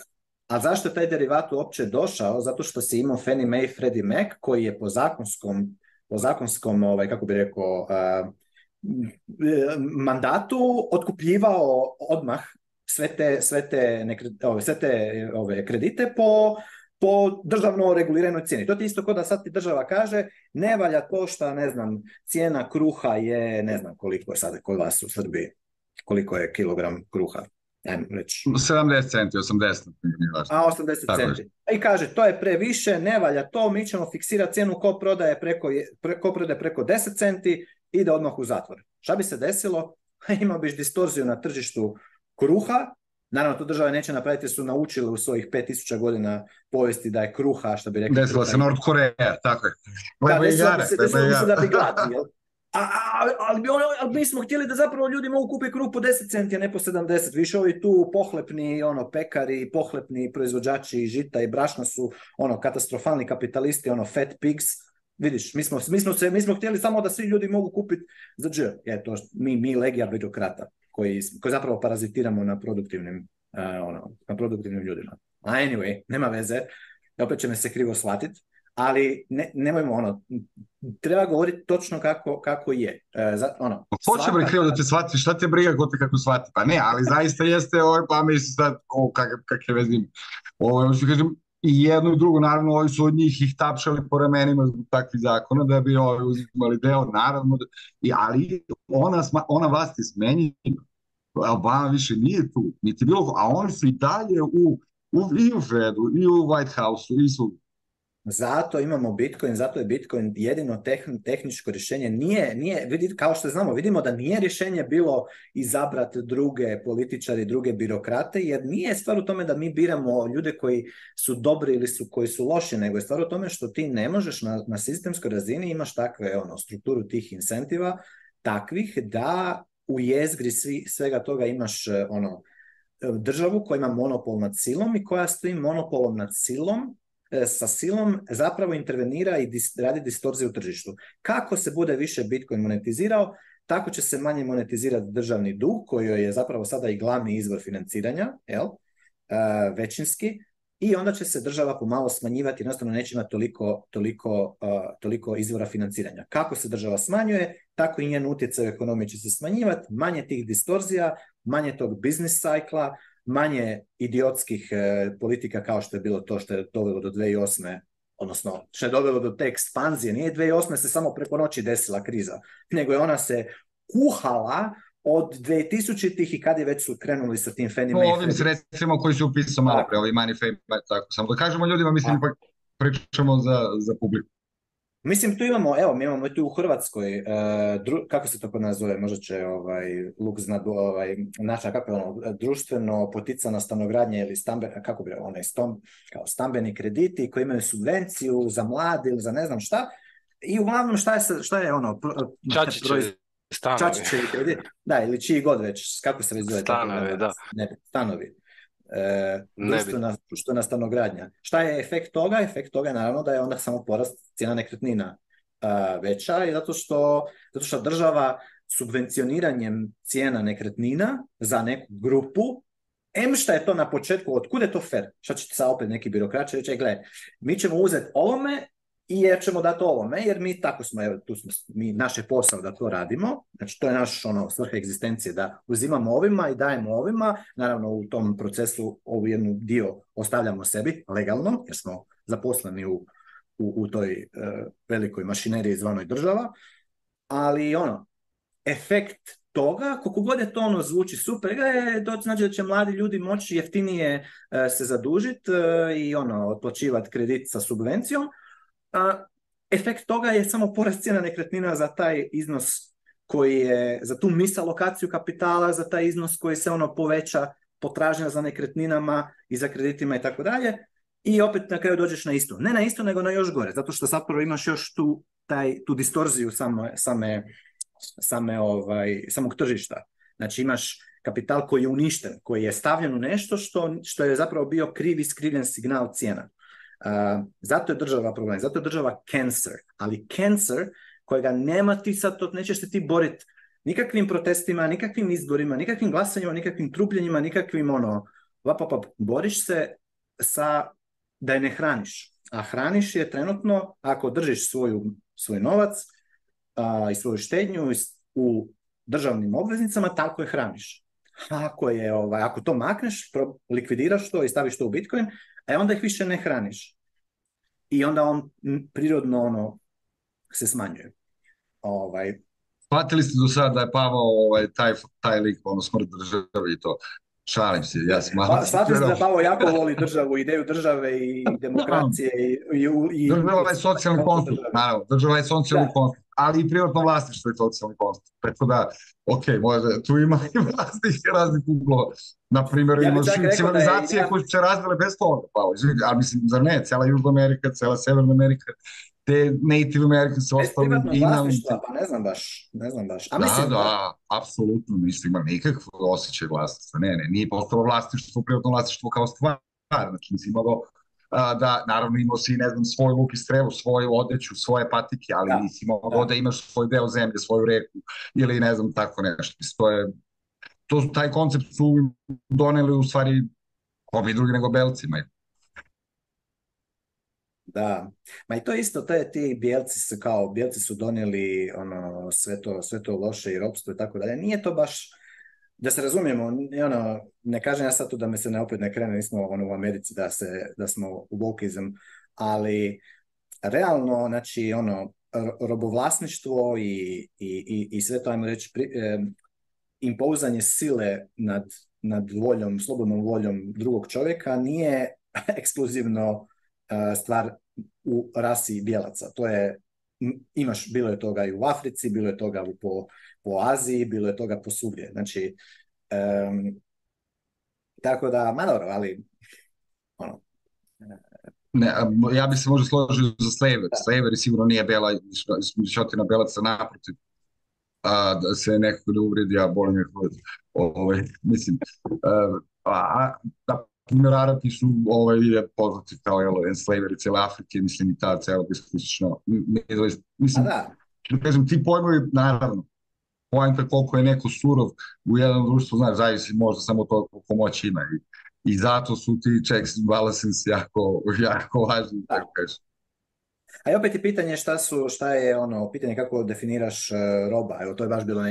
a zašto je taj derivat uopće došao? Zato što si imao Fannie Mae i Freddie Mac koji je po zakonskom, po zakonskom ovaj, kako bi rekao, e, mandatu otkupljivao odmah sve te, sve te, sve te ove, kredite po po državno reguliranoj cijeni. To ti isto kao da sad ti država kaže ne valja to što, ne znam, cijena kruha je, ne znam koliko je sada kod vas u Srbiji, koliko je kilogram kruha. 70 centi, 80. A, 80 centi. I kaže, to je previše, ne valja to, mi ćemo fiksirati cijenu ko prodaje preko, ko prodaje preko 10 centi, ide odmah u zatvor. Šta bi se desilo? Imao biš distorziju na tržištu kruha, Naravno, to države neće napraviti su naučili u svojih 5000 godina povijesti da je kruha, što bi rekli. se Nord Koreja, tako je. Da, se, da bi gladni, jel? ali, mi smo htjeli da zapravo ljudi mogu kupiti kruh po 10 centi, a ne po 70. Više ovi tu pohlepni ono, pekari, pohlepni proizvođači žita i brašna su ono katastrofalni kapitalisti, ono fat pigs. Vidiš, mi smo, mi smo, se, mi smo htjeli samo da svi ljudi mogu kupiti za dž. Je, to, mi, mi legija birokrata koji, koji zapravo parazitiramo na produktivnim, uh, ono, na produktivnim ljudima. A anyway, nema veze, opet će me se krivo shvatit, ali ne, nemojmo ono, treba govoriti točno kako, kako je. E, za, ono, pa Ko će krivo da te shvati, šta te briga te kako shvati? Pa ne, ali zaista jeste, ovaj, pa mislim sad, o, kak, kak je vezim. Ovo, ovaj, ono kažem, i jedno i drugo, naravno, ovi su od njih ih tapšali po ramenima zbog takvih zakona, da bi ovi ovaj, uzimali deo, naravno, i, ali ona, ona vlast je smenjena, Obama više nije tu, niti bilo, a oni su i dalje u, u, i u Fedu, White House, zato imamo Bitcoin, zato je Bitcoin jedino tehničko rješenje. Nije, nije, vidi, kao što znamo, vidimo da nije rješenje bilo izabrati druge političare druge birokrate, jer nije stvar u tome da mi biramo ljude koji su dobri ili su koji su loši, nego je stvar u tome što ti ne možeš na, na sistemskoj razini imaš takve ono strukturu tih incentiva takvih da u jezgri svi, svega toga imaš e, ono e, državu koja ima monopol nad silom i koja s tim monopolom nad silom e, sa silom zapravo intervenira i radi distorziju u tržištu. Kako se bude više Bitcoin monetizirao, tako će se manje monetizirati državni dug, koji je zapravo sada i glavni izvor financiranja, jel? E, većinski, i onda će se država pomalo smanjivati, jednostavno neće imati toliko, toliko, toliko izvora financiranja. Kako se država smanjuje, tako i njen utjecaj u ekonomiji će se smanjivati, manje tih distorzija, manje tog biznis sajkla, manje idiotskih e, politika kao što je bilo to što je dovelo do 2008 odnosno što je dovelo do te ekspanzije, nije 2008. se samo preko noći desila kriza, nego je ona se kuhala od 2000-ih i kad je već su krenuli sa tim fenima? ovim sredstvima koji su upisao malo pre, ovi money fame, pa tako. Samo da kažemo ljudima, mislim, ipak pričamo za, za publiku. Mislim, tu imamo, evo, mi imamo tu u Hrvatskoj, e, kako se to kod možda će ovaj, Luk zna, ovaj, naša, kako je ono, društveno poticana stanogradnja ili stambe, kako bi, onaj, stom, kao stambeni krediti koji imaju subvenciju za mlade ili za ne znam šta, i uglavnom šta je, šta je ono, pro, Stanovi. da, ili čiji god već, kako se već zove. Stanovi, da. Ne, stanovi. E, društvena, na stanogradnja. Šta je efekt toga? Efekt toga je naravno da je onda samo porast cijena nekretnina veća i zato što, zato što država subvencioniranjem cijena nekretnina za neku grupu Em šta je to na početku, otkud je to fer? Šta će se opet neki birokrat reći, e, gle, mi ćemo uzeti ovome i jer ćemo dati ovome, jer mi tako smo, evo, tu smo, mi, naš je posao da to radimo, znači to je naš ono, svrha egzistencije, da uzimamo ovima i dajemo ovima, naravno u tom procesu ovu jednu dio ostavljamo sebi legalno, jer smo zaposleni u, u, toj e, velikoj mašineriji zvanoj država, ali ono, efekt toga, koliko god je to ono zvuči super, je, to znači da će mladi ljudi moći jeftinije e, se zadužiti e, i ono, otplaćivati kredit sa subvencijom, a efekt toga je samo porast cijena nekretnina za taj iznos koji je, za tu misa lokaciju kapitala, za taj iznos koji se ono poveća potražnja za nekretninama i za kreditima i tako dalje. I opet na kraju dođeš na isto. Ne na isto, nego na još gore, zato što zapravo imaš još tu, taj, tu distorziju samo, same, same ovaj, samog tržišta. Znači imaš kapital koji je uništen, koji je stavljen u nešto što, što je zapravo bio krivi, skriven signal cijena zato je država problem, zato je država cancer, ali cancer kojega nema ti sad, to nećeš se ti boriti nikakvim protestima, nikakvim izborima, nikakvim glasanjima, nikakvim trupljenjima, nikakvim ono, pa, boriš se sa, da je ne hraniš. A hraniš je trenutno, ako držiš svoju, svoj novac a, i svoju štednju u državnim obveznicama, tako je hraniš. Ako, je, ovaj, ako to makneš, likvidiraš to i staviš to u Bitcoin, a e onda ih više ne hraniš. I onda on prirodno ono se smanjuje. Ovaj, Platili ste do sada da je Pavao ovaj, taj, taj lik, ono smrt države i to. Šalim se, ja sam pa, malo... se da malo jako voli državu, ideju države i demokracije. I, i, država je socijalni konstrukt, naravno. Država je socijalni konstrukt, ali i privatno vlasništvo je socijalni konstrukt. Tako da, ok, možda, tu ima i vlastnih raznih uglova. na primjer, ima civilizacije koje će se bez toga, pa, izvini, ali mislim, zar ne, cela Južna Amerika, cela Severna Amerika, te Native American su ostali Pa ne znam baš, ne znam baš. A da, mislim, da, da, apsolutno mislim, ima nikakvo osjećaj vlasništva. Ne, ne, nije postalo vlasništvo, privatno vlasništvo kao stvar. Znači, mislim, da, naravno imao si, ne znam, svoj luk i strevu, svoju odeću, svoje patike, ali da. nisi imao da. imaš svoj deo zemlje, svoju reku ili ne znam, tako nešto. To je, to, taj koncept su doneli u stvari ovi drugi nego belcima da, ma i to isto, to je ti bijelci su kao, bijelci su donijeli ono, sve, to, sve to loše i ropstvo i tako dalje. Nije to baš, da se razumijemo, ono, ne kažem ja sad tu da me se ne opet ne krene, nismo ono, u Americi da, se, da smo u ali realno, znači, ono, robovlasništvo i, i, i, i sve to, ajmo reći, pri, sile nad, nad voljom, slobodnom voljom drugog čovjeka nije ekskluzivno E, stvar u rasi bijelaca. To je, imaš, bilo je toga i u Africi, bilo je toga po, po Aziji, bilo je toga po svugdje. Znači, um, tako da, ma ali ono, ne, ja bih se možda složio za Slaver. Slaver sigurno nije bela, šatina belaca naprotiv. A, da se nekako ne uvredi, a bolje bolim ovaj, je mislim, e, a, a, da Arati su ovaj, poznati kao jel, enslaveri cijele Afrike, mislim i ta cijela diskusična. Mislim, da. kažem, ti pojmovi, naravno, pojenta koliko je neko surov u jednom društvu, znaš, zavisi možda samo to koliko moć ima. I, I zato su ti checks and balances jako, jako važni, tako kažem. A opet je pitanje šta su, šta je ono, pitanje kako definiraš e, roba. Evo, to je baš bilo,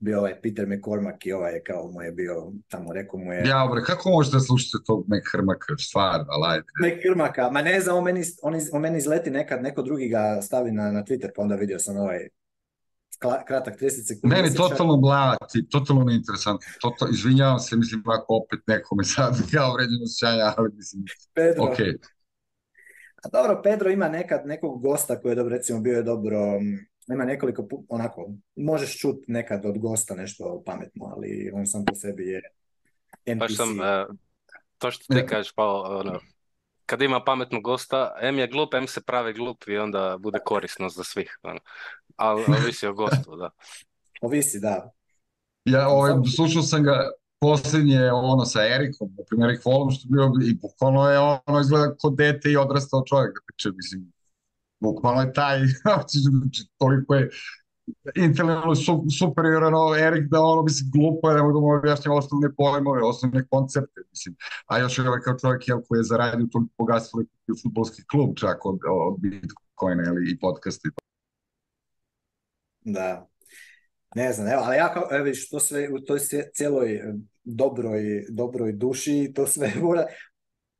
bio ovaj Peter McCormack i ovaj, kao mu je bio, tamo rekao mu je... Ja, obre, kako možeš možete slušati tog McCormacka, stvarno, lajte. McCormacka, ma ne znam, on meni, on, iz, meni izleti nekad, neko drugi ga stavi na, na Twitter, pa onda vidio sam ovaj kratak 30 sekundi. Meni totalno blati, totalno neinteresantno. Toto, izvinjavam se, mislim, ako opet nekome sad ja vređeno osjećanje, ali mislim, Pedro. Okay. Dobro, Pedro ima nekad nekog gosta koji je dobro, recimo bio je dobro, ima nekoliko, onako, možeš čut nekad od gosta nešto pametno, ali on sam po sebi je NPC. Pa sam, e, to što ti kažeš, pa ono, kad ima pametnog gosta, M je glup, M se pravi glup i onda bude korisno za svih. Ono. Ali ovisi o gostu, da. Ovisi, da. Ja ovaj, slušao sam ga posljednje ono sa Erikom, na primjer Erik Volom što bio i bukvalno je ono izgleda kod dete i odrastao čovjek da priče, mislim, bukvalno je taj, toliko je intelektualno su, Erik da ono, mislim, glupo je, ne mogu mu objašnjati osnovne pojmove, osnovne koncepte, mislim. A još je ovaj kao čovjek jel, koji je zaradio toliko bogatstvo i futbolski klub čak od, od Bitcoina ili i podcasta. Da, ne znam, evo, ali ja kao, evo, što sve u toj cijeloj dobroj, dobroj duši, to sve mora,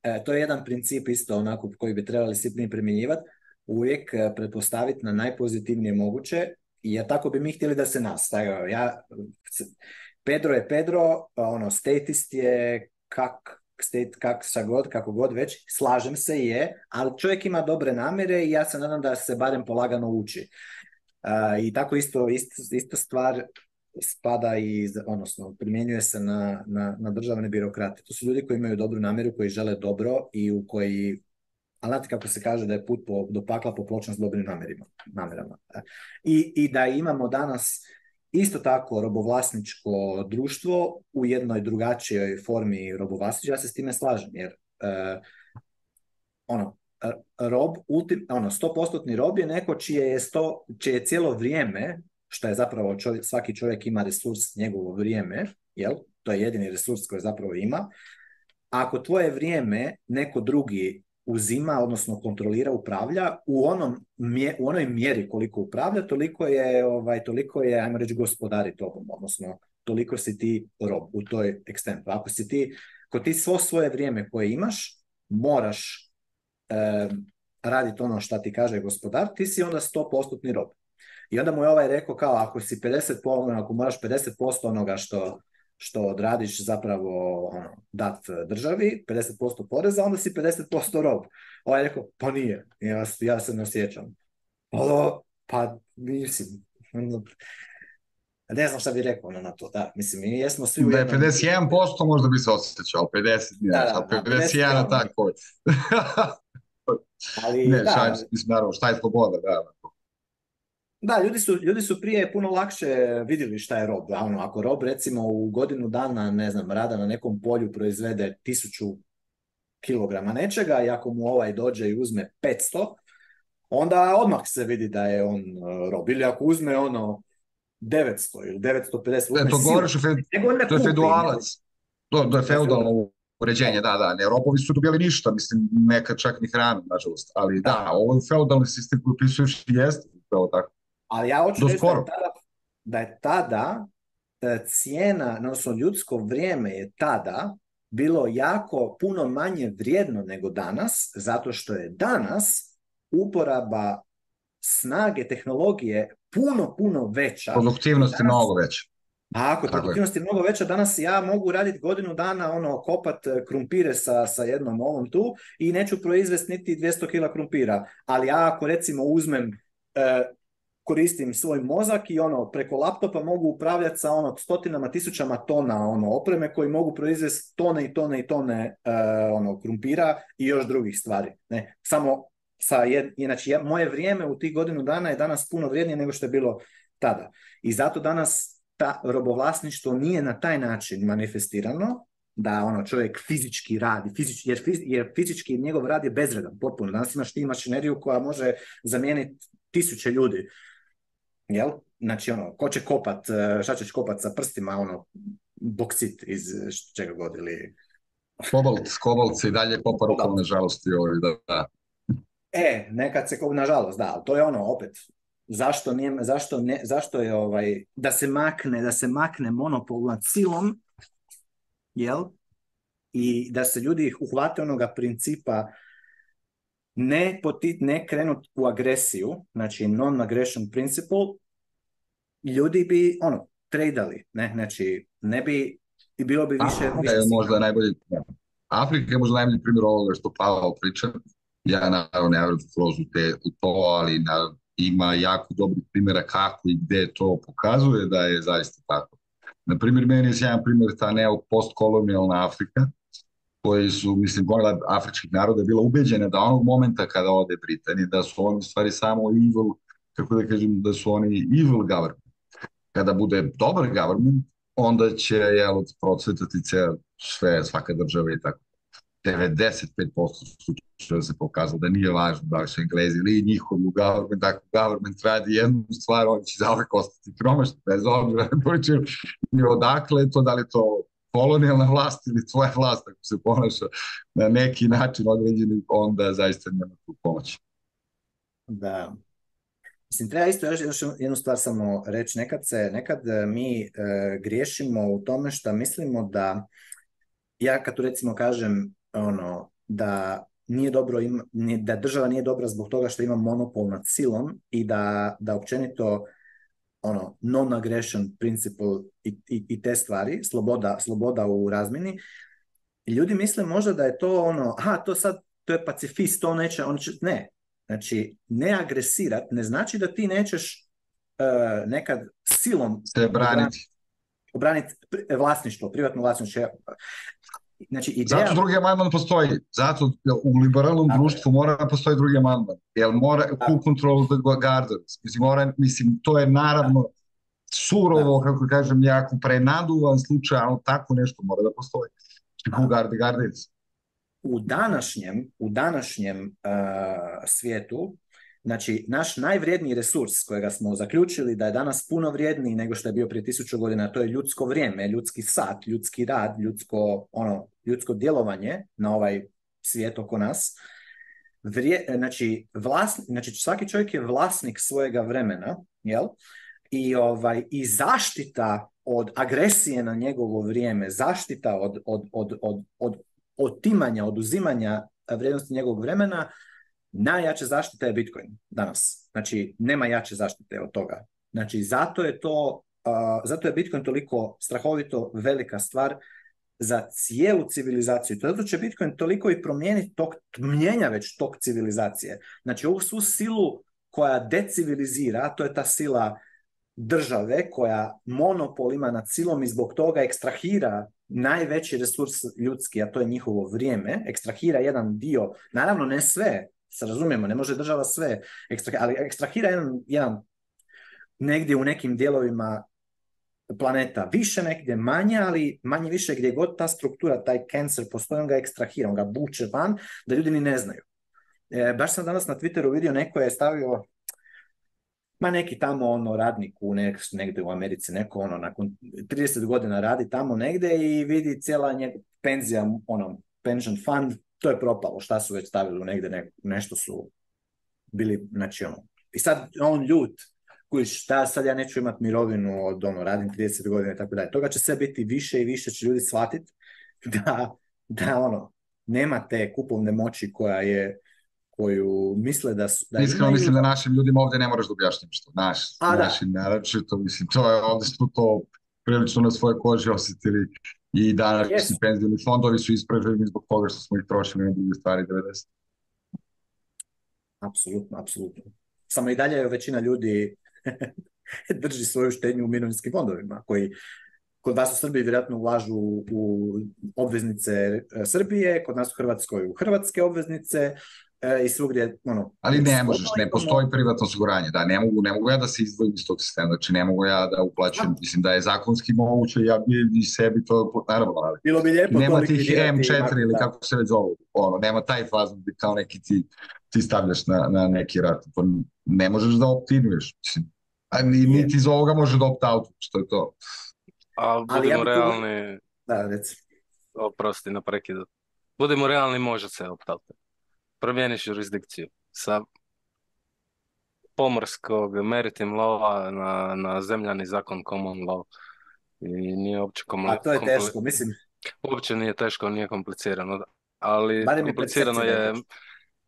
e, to je jedan princip isto onako koji bi trebali svi primjenjivati, uvijek e, pretpostaviti na najpozitivnije moguće, jer tako bi mi htjeli da se nastaje. Ja, Pedro je Pedro, ono, statist je kak, kak sa god, kako god već, slažem se je, ali čovjek ima dobre namjere i ja se nadam da se barem polagano uči. I tako isto, isto, isto stvar spada i, odnosno, primjenjuje se na, na, na državne birokrate. To su ljudi koji imaju dobru namjeru, koji žele dobro i u koji ali znate kako se kaže da je put do pakla popločan s dobrim namjerima, namjerama. E. I, I da imamo danas isto tako robovlasničko društvo u jednoj drugačijoj formi robovlasnička, ja se s time slažem, jer e, ono, rob, ultim, ono, 100% rob je neko čije je, sto, čije je cijelo vrijeme, što je zapravo svaki čovjek ima resurs njegovo vrijeme, jel? to je jedini resurs koji zapravo ima, ako tvoje vrijeme neko drugi uzima, odnosno kontrolira, upravlja u, onom, u onoj mjeri koliko upravlja, toliko je, ovaj, toliko je, ajmo reći, gospodari tobom, odnosno toliko si ti rob u toj ekstentu. Ako si ti, ko ti svo svoje vrijeme koje imaš, moraš e, raditi ono što ti kaže gospodar, ti si onda 100% rob. I onda mu je ovaj rekao kao ako si 50%, ono, ako moraš 50% onoga što, što odradiš zapravo ono, dat državi, 50% poreza, onda si 50% rob. Ovaj je rekao, pa nije, ja, ja se ne osjećam. pa mislim, ono, ne znam šta bi rekao ono na to, da, mislim, mi jesmo svi u jednom... Da 51% možda bi se osjećao, 50, da, da, 51 tako. Ali, ne, da, naravno, šta je sloboda, da. Da, ljudi su, ljudi su prije puno lakše vidjeli šta je rob. Ono, ako rob recimo u godinu dana, ne znam, rada na nekom polju proizvede tisuću kilograma nečega i ako mu ovaj dođe i uzme 500, onda odmah se vidi da je on e, rob. Ili ako uzme ono 900 ili 950, e, to to je feudalac. To, to je feudalno uređenje, da, da, ne, robovi su dobili ništa, mislim, neka čak ni hrana, nažalost, ali da, ovo je feudalni sistem koji i tako. Ali ja hoću reći da je tada, da je tada cijena, odnosno ljudsko vrijeme je tada bilo jako puno manje vrijedno nego danas, zato što je danas uporaba snage, tehnologije puno, puno veća. Produktivnost je mnogo veća. A pa ako produktivnost je mnogo veća, danas ja mogu raditi godinu dana ono kopat e, krumpire sa, sa jednom ovom tu i neću proizvesti niti 200 kila krumpira. Ali ja ako recimo uzmem e, koristim svoj mozak i ono preko laptopa mogu upravljati sa ono stotinama tisućama tona ono opreme koji mogu proizvesti tone i tone i tone e, ono krumpira i još drugih stvari ne samo sa jed, znači, moje vrijeme u tih godinu dana je danas puno vrijednije nego što je bilo tada i zato danas ta robovlasništvo nije na taj način manifestirano, da ono čovjek fizički radi, jer, fizički njegov rad je bezredan, potpuno. Danas imaš ti mašineriju koja može zamijeniti tisuće ljudi. Jel? Znači, ono, ko će kopat, e, šta ćeš kopat sa prstima, ono, boksit iz čega god ili... Kobalt, kobalt i dalje kopa rukom, nažalost, i da, da. E, nekad se, nažalost, da, ali to je ono, opet, zašto, nije, zašto, ne, zašto je ovaj, da se makne, da se makne monopol nad silom, jel? I da se ljudi uhvate onoga principa ne, poti, ne krenut u agresiju, znači non-aggression principle, ljudi bi ono, tradali, ne, znači ne bi, i bilo bi više... Afrika više je možda najbolji, Afrika je možda najbolji primjer ovoga što Pavel priča, ja naravno ne vjerujem u, te, u to, ali na, ima jako dobrih primjera kako i gdje to pokazuje da je zaista tako. Na primjer, meni je jedan primjer ta neo-postkolonijalna Afrika, koji su, mislim, gomila afričkih naroda bila ubeđena da onog momenta kada ode Britanije, da su oni stvari samo evil, kako da kažem, da su oni evil government. Kada bude dobar government, onda će jel, procvetati sve, svaka država i tako. 95% što se pokazalo da nije važno da li su Englezi ili njihov government, government radi jednu stvar, on će ostati promašni, bez obzira i odakle to, da li to kolonijalna vlast ili tvoja vlast ako se ponaša na neki način određeni, onda zaista nema tu pomoć. Da. Mislim, treba isto još, jednu stvar samo reći. Nekad, se, nekad e, mi e, griješimo u tome što mislimo da ja kad tu recimo kažem ono, da nije dobro ima, da država nije dobra zbog toga što ima monopol nad silom i da, da općenito ono non-aggression principle i, i, te stvari, sloboda, sloboda u razmini, ljudi misle možda da je to ono, aha, to sad, to je pacifist, to neće, on će, ne. Znači, ne agresirat ne znači da ti nećeš e, nekad silom... Se braniti obraniti vlasništvo, privatno vlasništvo. Znači, ideja... Zato drugi amandman postoji. Zato u liberalnom društvu mora da postoji drugi amandman. Jer mora Tako. who controls the gardens. Mislim, mora, mislim to je naravno surovo, surovo, kako kažem, jako prenaduvan slučaj, ali tako nešto mora da postoji. Who guard the gardens. U današnjem, u današnjem uh, svijetu Znači, naš najvrijedniji resurs kojega smo zaključili da je danas puno vrijedniji nego što je bio prije tisuću godina, to je ljudsko vrijeme, ljudski sat, ljudski rad, ljudsko, ono, ljudsko djelovanje na ovaj svijet oko nas. znači, znači, svaki čovjek je vlasnik svojega vremena, jel? I, ovaj, i zaštita od agresije na njegovo vrijeme, zaštita od, od, od, od, od otimanja, oduzimanja vrijednosti njegovog vremena Najjača zaštita je Bitcoin danas. Znači, nema jače zaštite od toga. Znači, zato je to, uh, zato je Bitcoin toliko strahovito velika stvar za cijelu civilizaciju. To zato će Bitcoin toliko i promijeniti tok, mjenja već tok civilizacije. Znači, ovu svu silu koja decivilizira, to je ta sila države koja monopol ima nad silom i zbog toga ekstrahira najveći resurs ljudski, a to je njihovo vrijeme, ekstrahira jedan dio, naravno ne sve, se razumijemo, ne može država sve, ali ekstrahira jedan, jedan negdje u nekim dijelovima planeta više, negdje manje, ali manje više gdje god ta struktura, taj cancer postoji, on ga ekstrahira, on ga buče van, da ljudi ni ne znaju. E, baš sam danas na Twitteru vidio, neko je stavio Ma neki tamo ono radnik u negdje u Americi, neko ono nakon 30 godina radi tamo negdje i vidi cijela njegov penzija, ono pension fund to je propalo, šta su već stavili u negde, ne, nešto su bili, znači ono, i sad on ljut, koji šta sad ja neću imat mirovinu od ono, radim 30 godina i tako dalje. Toga će sve biti više i više će ljudi shvatit da, da ono, nema te kupovne moći koja je koju misle da su... Da Iskreno mislim da našim ljudima ovdje ne moraš da objašnjam što naš, A, našim to mislim, to je ovdje smo to prilično na svoje koži osjetili i da yes. penzijni fondovi su ispraženi zbog toga što smo ih trošili na stvari 90. Apsolutno, apsolutno. Samo i dalje većina ljudi drži svoju štenju u mirovinskim fondovima, koji kod vas u Srbiji vjerojatno ulažu u obveznice e, Srbije, kod nas u Hrvatskoj u hrvatske obveznice, e, i svugdje, ono... Ali ne možeš, ne postoji privatno osiguranje, da, ne mogu, ne mogu ja da se izdvojim iz tog sistema, znači ne mogu ja da uplaćujem, mislim da je zakonski moguće, ja bi i sebi to, naravno, ali... Bilo bi lijepo nema tih M4 ili kako se već zove, ono, nema taj faz kao neki ti, ti stavljaš na, na neki rat pa ne možeš da optinuješ, mislim, a ni, niti iz ovoga može da opt-out, što je to. Ali budemo ali realni... Da, Oprosti na prekidu. Budemo realni, može se opt-out promijeniš jurisdikciju sa pomorskog meritim lova na, na zemljani zakon common law i nije uopće kompli... A to je teško, mislim. Uopće nije teško, nije komplicirano, ali komplicirano je,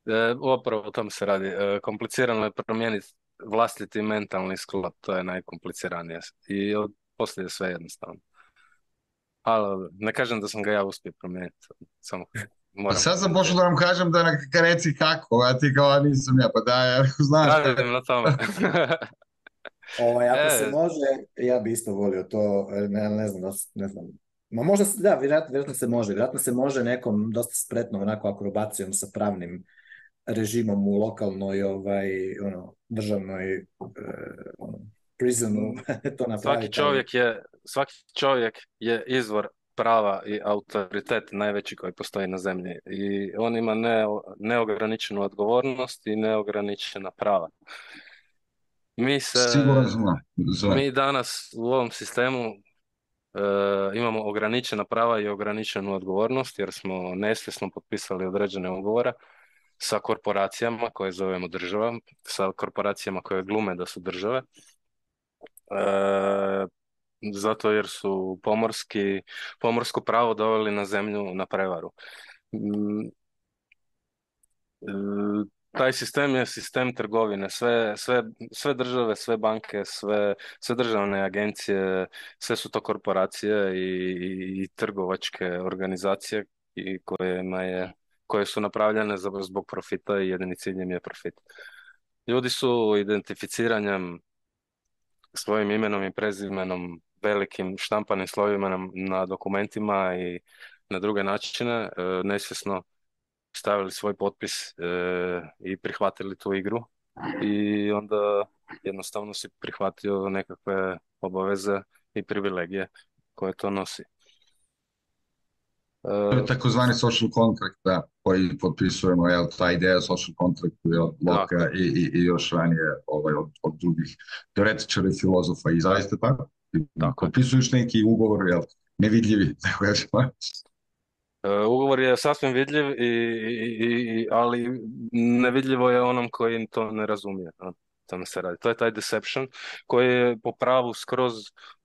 e, o tom se radi, e, komplicirano je promijeniti vlastiti mentalni sklop, to je najkompliciranije i poslije je sve jednostavno. Ali ne kažem da sam ga ja uspio promijeniti, samo Moram. Pa sad sam pošao da vam kažem da na reci kako, a ti kao nisam ja, pa da, ja znaš. Radim na tome. ovaj, ako se e. može, ja bi isto volio to, ne, znam, ne znam. Ma možda, se, da, vjerojatno, se može. Vjerojatno se može nekom dosta spretnom onako akrobacijom sa pravnim režimom u lokalnoj ovaj, ono, državnoj eh, to napraviti. Svaki čovjek je, svaki čovjek je izvor prava i autoritet najveći koji postoji na zemlji i on ima ne, neograničenu odgovornost i neograničena prava. Mi se, mi danas u ovom sistemu e, imamo ograničena prava i ograničenu odgovornost jer smo nesvjesno potpisali određene ugovore sa korporacijama koje zovemo država, sa korporacijama koje glume da su države. E, zato jer su pomorski, pomorsko pravo doveli na zemlju na prevaru. Mm, e, taj sistem je sistem trgovine. Sve, sve, sve države, sve banke, sve, sve državne agencije, sve su to korporacije i, trgovačke organizacije kojima je, koje su napravljene zbog profita i jedini cilj je profit. Ljudi su identificiranjem svojim imenom i prezimenom velikim štampanim slovima na, dokumentima i na druge načine e, nesvjesno stavili svoj potpis e, i prihvatili tu igru i onda jednostavno si prihvatio nekakve obaveze i privilegije koje to nosi. E, to je takozvani social contract, da, koji potpisujemo, jel, ta ideja social contract je od i, i, još ranije ovaj, od, od drugih teoretičara filozofa i zaista tako. Tako, neki ugovor, nevidljivi, e, Ugovor je sasvim vidljiv, i, i, ali nevidljivo je onom koji to ne razumije. Tome se radi. To je taj deception koji je po pravu skroz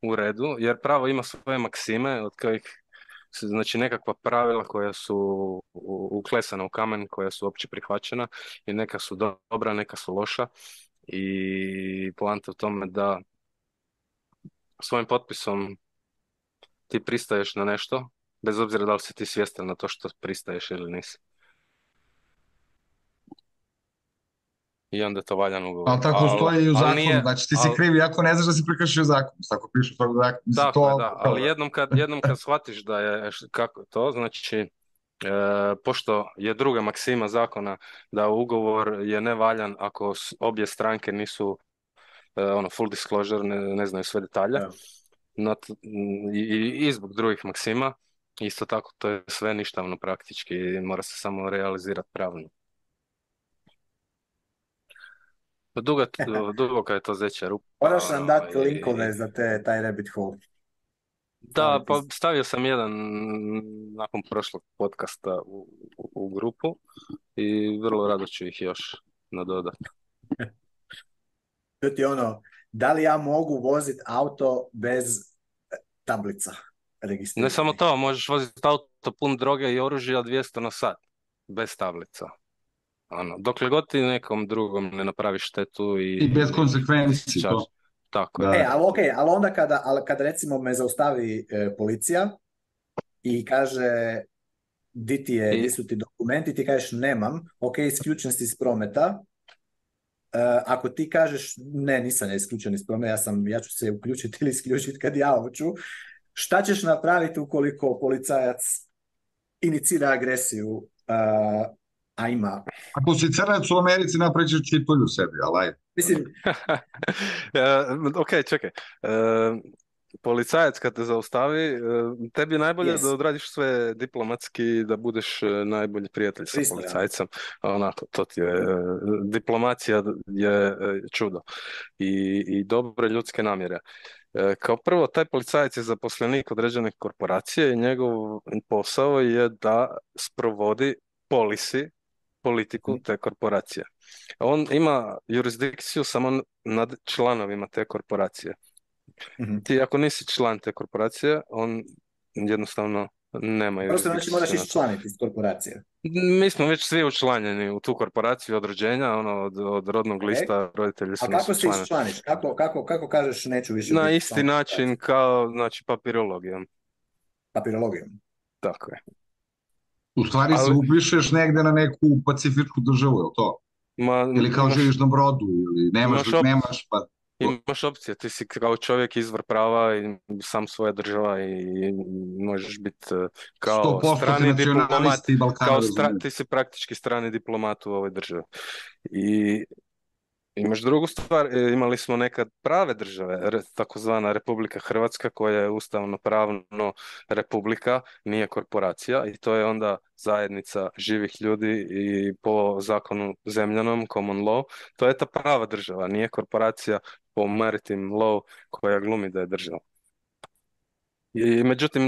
u redu, jer pravo ima svoje maksime od kojih znači nekakva pravila koja su uklesana u kamen, koja su opće prihvaćena i neka su dobra, neka su loša i poanta u tome da svojim potpisom ti pristaješ na nešto, bez obzira da li si ti svjestan na to što pristaješ ili nisi. I onda je to valjan ugovor. Ali tako stoji i u zakonu, znači ti si krivi ako ne znaš da si prekršio zakon, tako piše tog to... da, ali jednom kad, jednom shvatiš da je kako to, znači e, pošto je druga maksima zakona da ugovor je nevaljan ako obje stranke nisu E, ono full disclosure, ne, znaju sve detalje. i, zbog drugih maksima, isto tako to je sve ništavno praktički, mora se samo realizirati pravno. Pa duga, duboka je to zeća rupa. Moraš nam dati ovaj, linkove za te, taj rabbit hole. Da, pa stavio sam jedan nakon prošlog podcasta u, u grupu i vrlo rado ću ih još nadodati. To ti ono, da li ja mogu voziti auto bez tablica Ne samo to, možeš voziti auto pun droge i oružja 200 na sat, bez tablica. Ono, dokle god ti nekom drugom ne napraviš štetu i... bez konsekvenci to. Tako da. E, ali ok, ali onda kada, ali kada recimo me zaustavi e, policija i kaže di ti je, I... su ti dokumenti, ti kažeš nemam, ok, isključen si iz prometa, E, ako ti kažeš ne, nisam ja isključen iz promjena, ja, sam, ja ću se uključiti ili isključiti kad ja hoću, šta ćeš napraviti ukoliko policajac inicira agresiju, e, a ima... Ako si crnac u Americi, napreći polju sebi, ali Mislim... E, ok, čekaj policajac kad te zaustavi, e, tebi je najbolje da odradiš sve diplomatski, da budeš e, najbolji prijatelj sa policajcem. Onako, to ti je, e, diplomacija je čudo i, i dobre ljudske namjere. Kao prvo, taj policajac je zaposlenik određene korporacije i njegov posao je da sprovodi polisi, politiku mhm. te korporacije. On ima jurisdikciju samo nad članovima te korporacije. Mhm. Ti ako nisi član te korporacije, on jednostavno nema... Prosto znači moraš članiti iz korporacije. Mi smo već svi učlanjeni u tu korporaciju od rođenja, ono, od, od rodnog lista, roditelji su A kako se iščlaniš? Kako, kako, kako kažeš neću više... Na isti način kao znači, papirologijom. Papirologijom? Tako je. U stvari se upišeš negde na neku pacifičku državu, je li to? Ma, ili kao živiš na brodu, ili nemaš, nemaš pa Imaš opcije, ti si kao čovjek izvor prava i sam svoja država i možeš biti e, kao strani diplomat, kao ti si praktički strani diplomat u ovoj državi. I Imaš drugu stvar, e, imali smo nekad prave države, takozvana Republika Hrvatska koja je ustavno pravno republika, nije korporacija i to je onda zajednica živih ljudi i po zakonu zemljanom, common law, to je ta prava država, nije korporacija po maritim law koja glumi da je država. I međutim,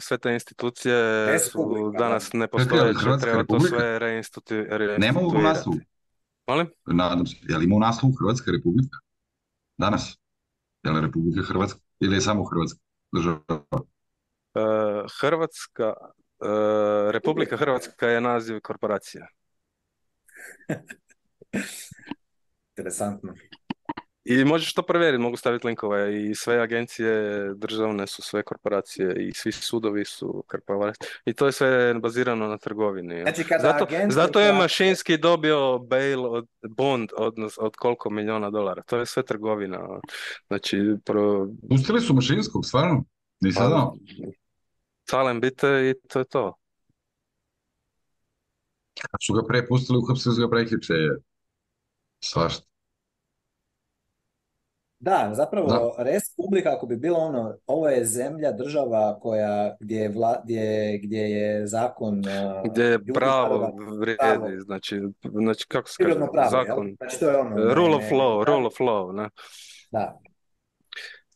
sve te, institucije su danas nepostojeće, treba to sve reinstituirati. Nema u Molim? Nadam se. Je li Hrvatska republika? Danas? Je li Republika Hrvatska? Ili je samo Hrvatska država? E, Hrvatska, e, Republika Hrvatska je naziv korporacije. Interesantno. I možeš to provjeriti, mogu staviti linkove i sve agencije državne su sve korporacije i svi sudovi su korporacije i to je sve bazirano na trgovini. Znači, zato, zato je mašinski dobio bail od bond od, od koliko miliona dolara, to je sve trgovina. Znači, pro... Pustili su mašinskog, stvarno? Nisam pa, znao. bite i to je to. A su ga prepustili, uhapsili su ga prekjuče. Svašta. Da, zapravo da. res publika, ako bi bilo ono, ovo je zemlja, država koja, gdje, je, vla, gdje, gdje je zakon... Gdje uh, je pravo vrijedi, znači, znači kako se kaže, zakon. Znači, to je ono, rule of law, rule of law, ne? Da.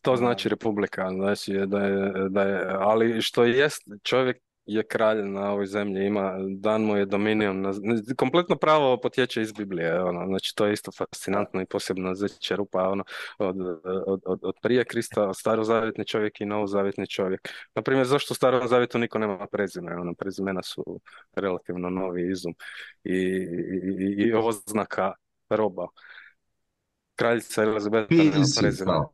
To znači republika, znači da je, da je, ali što jest čovjek je kralj na ovoj zemlji, ima, dan mu je dominion. kompletno pravo potječe iz Biblije, ono, znači to je isto fascinantno i posebno za rupa ono, od, od, od, prije Krista, starozavjetni čovjek i novozavjetni čovjek. Naprimjer, zašto u starom zavjetu niko nema prezime? Ono, prezimena su relativno novi izum i, i, i oznaka roba. Kraljica Elizabeta nema prezima.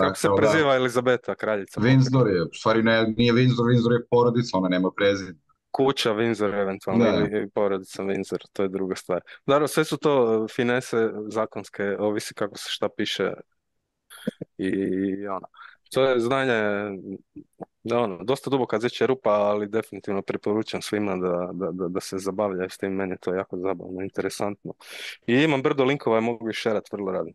Kako se preziva Elizabeta, kraljica? Windsor je, u stvari ne, nije Windsor, Windsor je porodica, ona nema prezime. Kuća Windsor eventualno ili porodica Windsor, to je druga stvar. Naravno, sve su to finese zakonske, ovisi kako se šta piše i ono to je znanje ono, dosta duboka zeća rupa, ali definitivno preporučam svima da, da, da, se zabavlja s tim, meni je to jako zabavno, interesantno. I imam brdo linkova mogu i šerat vrlo rado.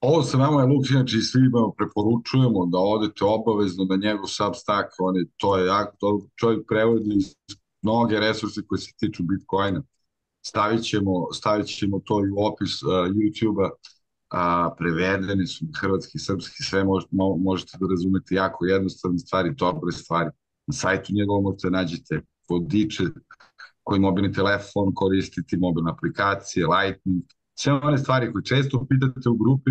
Ovo se nama je Luk, znači svima preporučujemo da odete obavezno na njegov Substack, on je, to je jako, čovjek prevodi mnoge resurse koje se tiču Bitcoina. Stavit ćemo, to i u opis uh, YouTube-a a, prevedeni su na hrvatski srpski, sve možete, možete da razumete jako jednostavne stvari, dobre stvari. Na sajtu njegovom možete nađete vodiče, koji mobilni telefon koristiti, mobilne aplikacije, Lightning, sve one stvari koje često pitate u grupi,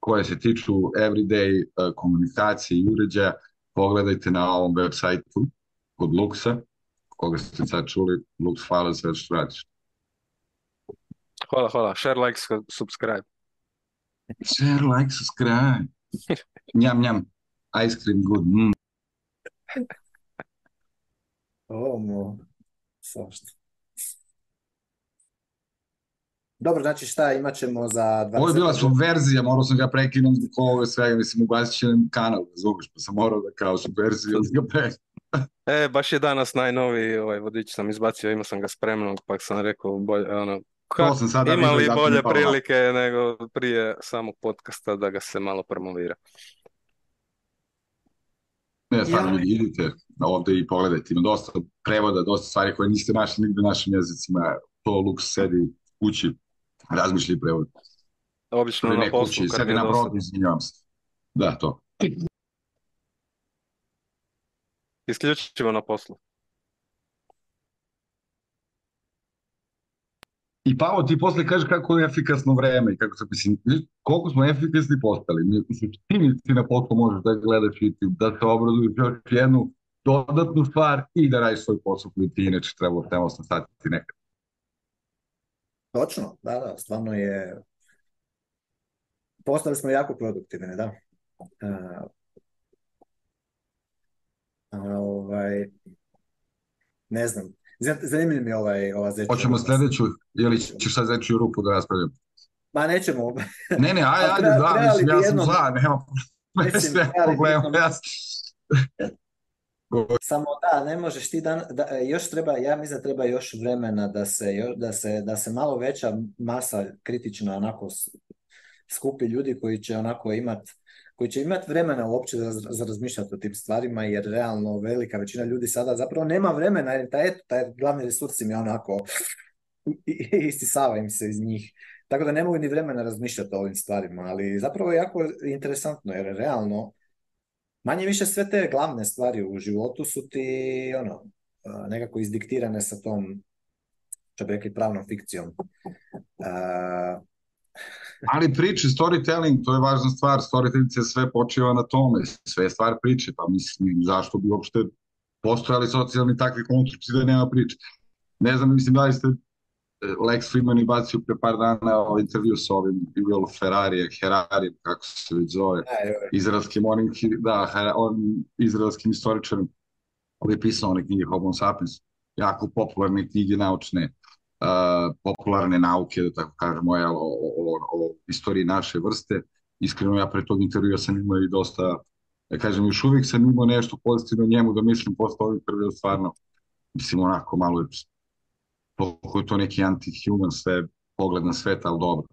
koje se tiču everyday e, komunikacije i uređaja, pogledajte na ovom web sajtu kod Luxa, koga ste sad čuli, Lux, hvala sve što radiš. Hvala, hvala. Share, like, subscribe. Share, like, subscribe. Njam, njam. Ice cream good. Mm. mo. Sašta. Dobro, znači šta imat ćemo za... 20... Ovo je bila subverzija, morao sam ga prekinuti zbog ovo svega, mislim, ugasit će kanal, zoveš, pa sam morao da kao subverziju ga e, baš je danas najnoviji ovaj vodič sam izbacio, imao sam ga spremnog, pa sam rekao, bolje, ono, Ka, sam sada ima li bolje prilike nego prije samog podcasta da ga se malo promovira? Ne, stvarno ljudi, idite ovdje i pogledajte. Ima dosta prevoda, dosta stvari koje niste našli nigdje našim jezicima. To Luk, sedi kući, razmišlji prevod. Obično na poslu. Kući, sedi na brodu, izvinjavam se. Da, to. Isključivo na poslu. I Pao, ti posle kaže kako je efikasno vreme i kako se, mislim, koliko smo efikasni postali. Mislim, čini ti na poslu možeš da gledaš i ti, da se obraduješ još jednu dodatnu stvar i da radiš svoj posao koji ti inače trebalo 7-8 sati nekad. Točno, da, da, stvarno je... Postali smo jako produktivni, da. E, ovaj, ne znam, Zanimljiv mi je ovaj, ova zečja. Hoćemo sljedeću, ili ćeš sad u rupu da raspravljamo? Ma nećemo. ne, ne, aj, pa ajde, da, mislim, ja sam za, nema problema. Ja... Samo da, ne možeš ti dan, da, e, još treba, ja mislim da treba još vremena da se, da se, da se malo veća masa kritična onako skupi ljudi koji će onako imati koji će imati vremena uopće za, za razmišljati o tim stvarima, jer realno velika većina ljudi sada zapravo nema vremena, jer taj, taj glavni resurs im je onako istisava im se iz njih. Tako da ne mogu ni vremena razmišljati o ovim stvarima, ali zapravo je jako interesantno, jer realno manje više sve te glavne stvari u životu su ti ono, nekako izdiktirane sa tom, što bi rekli, pravnom fikcijom. Uh, ali priče, storytelling, to je važna stvar, storytelling se sve počeva na tome, sve je stvar priče, pa mislim, zašto bi uopšte postojali socijalni takvi konstrukci da nema priče. Ne znam, mislim, da li ste e, Lex Freeman je bacio pre par dana ovaj intervju sa ovim Igual Ferrari, Herari, kako se već zove, e, e, izraelskim, onim, da, on, izraelskim istoričarom koji je pisao one knjige Homo sapiens, jako popularne knjige naučne popularne nauke, da tako kažemo, o, o, o istoriji naše vrste. Iskreno, ja pre tog intervjua sam imao i dosta, da kažem, još uvijek sam imao nešto pozitivno njemu da mislim posle ovih intervjua stvarno, mislim, onako malo je to neki anti-human sve, pogled na svet, ali dobro.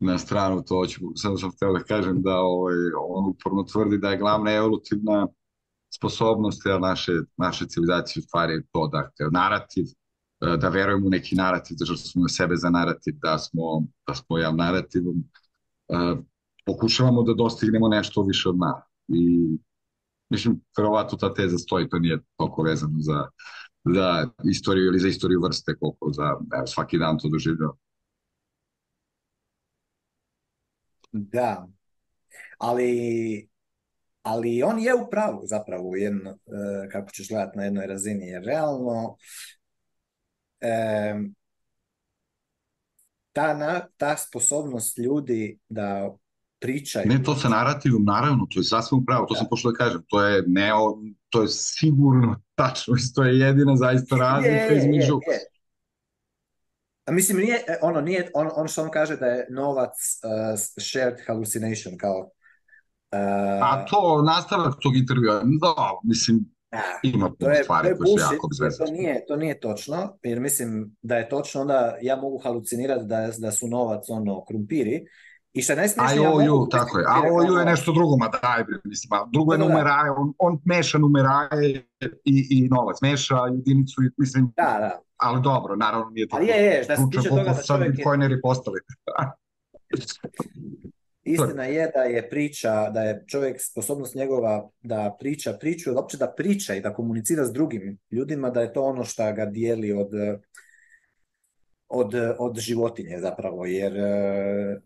Na stranu to ću, samo sam htio da kažem da ovaj, on uporno tvrdi da je glavna evolutivna sposobnost naše, naše civilizacije u stvari je to, dakle, narativ, E, da verujemo u neki narativ, da smo sebe za narativ, da smo, da smo jav narativom. E, pokušavamo da dostignemo nešto više od nas. I Mislim, verovato ta teza stoji, to nije toliko vezano za, za istoriju ili za istoriju vrste, koliko za svaki dan to doživio. Da, ali, ali on je u pravu zapravo, jedno, e, kako ćeš gledati na jednoj razini, jer realno ta, na, ta sposobnost ljudi da pričaju... Ne, to sa narativom, naravno, to je sasvim pravo, to da. sam pošao da kažem, to je, neo, to je sigurno tačno, to je jedina zaista razlika između... Je, je. A mislim, nije, e, ono, nije, on, on što on kaže da je novac uh, shared hallucination, kao... Uh... A to, nastavak tog intervjua, da, mislim, Eh, Ima to je, stvari to je koje su jako To nije, to nije točno, jer mislim da je točno, onda ja mogu halucinirati da, da su novac ono krumpiri, i što je IOU, ja tako je. IOU je ono- nešto drugo, ma daj, mislim, a drugo je numeraje, on, on meša numeraje i, i novac, meša jedinicu i, mislim... Da, da. Ali dobro, naravno nije to... Ali je, je, što se tiče toga da čovjek... Sad bitcoineri postali. Istina je da je priča, da je čovjek sposobnost njegova da priča priču, da uopće da priča i da komunicira s drugim ljudima, da je to ono što ga dijeli od, od, od životinje zapravo, jer e,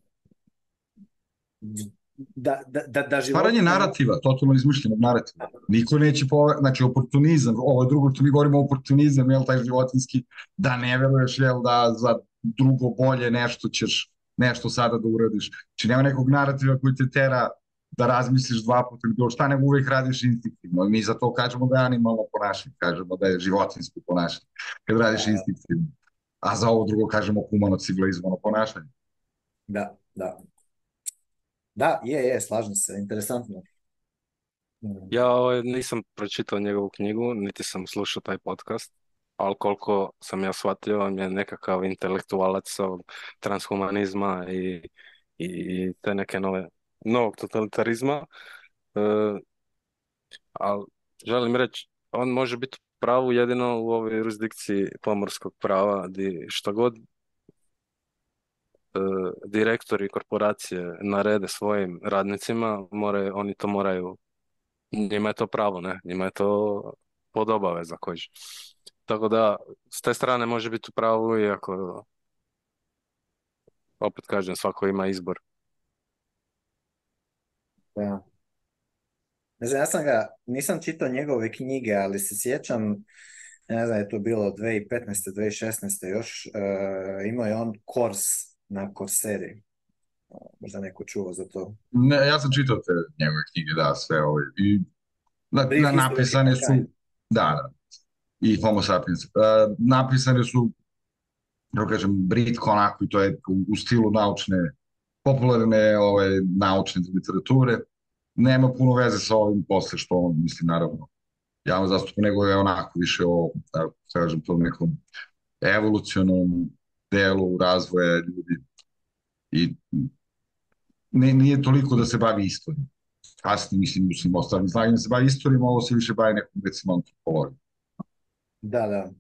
da, da, da, da životinje... Paranje narativa, totalno izmišljenog narativa. Niko neće, po... znači oportunizam, ovo drugo što mi govorimo oportunizam, jel taj životinski, da ne veruješ, jel da za drugo bolje nešto ćeš nešto sada da uradiš. Či znači, nema nekog narativa koji te tera da razmisliš dva puta ili bilo šta, nego uvijek radiš instinktivno. I mi za to kažemo da je animalno ponašanje, kažemo da je životinsko ponašanje, kad radiš instinktivno. A za ovo drugo kažemo humano civilizmano ponašanje. Da, da. Da, je, je, slažem se, interesantno. Ja ovaj, nisam pročitao njegovu knjigu, niti sam slušao taj podcast, ali koliko sam ja shvatio, on je nekakav intelektualac ovog transhumanizma i, i te neke nove, novog totalitarizma. E, ali želim reći, on može biti pravu jedino u ovoj jurisdikciji pomorskog prava, di što god e, direktori korporacije narede svojim radnicima, more, oni to moraju, njima je to pravo, ne? njima je to za koji tako da, s te strane može biti u pravu, iako opet kažem, svako ima izbor. Da. Ne znam, ja sam ga, nisam čitao njegove knjige, ali se sjećam, ne znam je to bilo 2015. 2016. još, e, imao je on kors na Korseri. Možda neko čuo za to. Ne, ja sam čitao te njegove knjige, da, sve ove. I, na, na napisane su, da, da, i Homo sapiens. E, napisane su, da kažem, britko onako i to je u, stilu naučne, popularne ove ovaj, naučne literature. Nema puno veze sa ovim posle što on misli, naravno, javno zastupu, nego je onako više o, da kažem, tom nekom evolucionom delu razvoja ljudi i ne, nije toliko da se bavi istorijom. Kasnije, mislim, u ostalim se bavi istorijom, ovo se više bavi nekom, recimo, antropologijom. Da, da.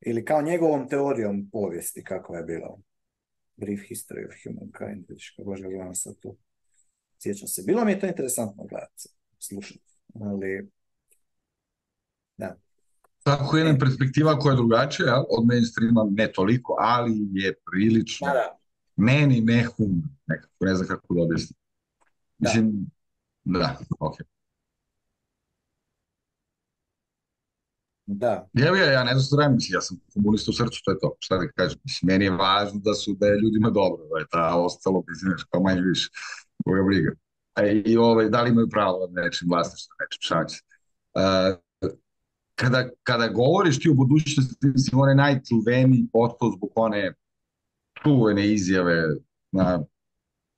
Ili kao njegovom teorijom povijesti, kako je bilo, Brief history of humankind, vidiš kako bože gledam sad tu. Sjećam se. Bilo mi je to interesantno gledati, slušati, ali da. Tako jedna e. perspektiva koja je drugačija od mainstreama, ne toliko, ali je prilično. Da, da. Meni ne hum, nekako, ne znam kako da objasnim. Mislim, da, okej. Da. Ja, ja, ja ne ja sam komunista u srcu, to je to, šta da kažem. meni je važno da su, da je ljudima dobro, da je ta ostalo, mislim, nešto kao manje više, koga briga. E, I ovaj, da li imaju pravo na nečem vlasništvo, e, kada, kada govoriš ti o budućnosti, mislim, onaj najčuveniji potpol zbog one čuvene izjave na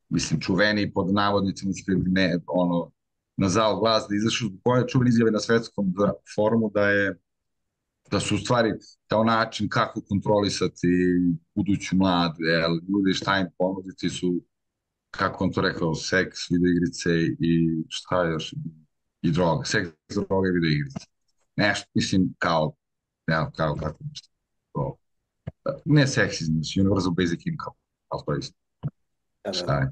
mislim, čuveni pod navodnicima, ne, ono, na zao glas da zbog izjave na svetskom forumu da je da su u stvari kao način kako kontrolisati buduću mladu, jel, ljudi šta im ponuditi su, kako on to rekao, seks, videoigrice i šta još, i droga, seks, droga i videoigrice. Nešto, mislim, kao, ne, kao kako nešto, ne seksizm, znači, universal basic income, ali to isto. Šta je?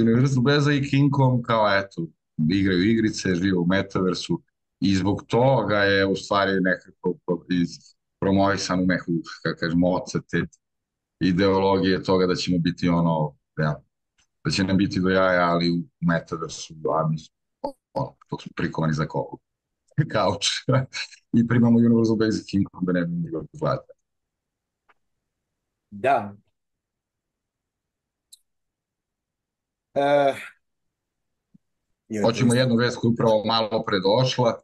Universal basic income kao, eto, igraju igrice, žive u metaversu, i zbog toga je u stvari nekako iz, promovisan u neku, kako kažem, oca te ideologije toga da ćemo biti ono, ja, da će nam biti do jaja, ali u metaversu, a mi ono, to smo prikovani za kogu, kauč, i primamo Universal Basic Income da ne bi mogli gledati. Da. Uh, Hoćemo jednu vest koja je upravo malo predošla,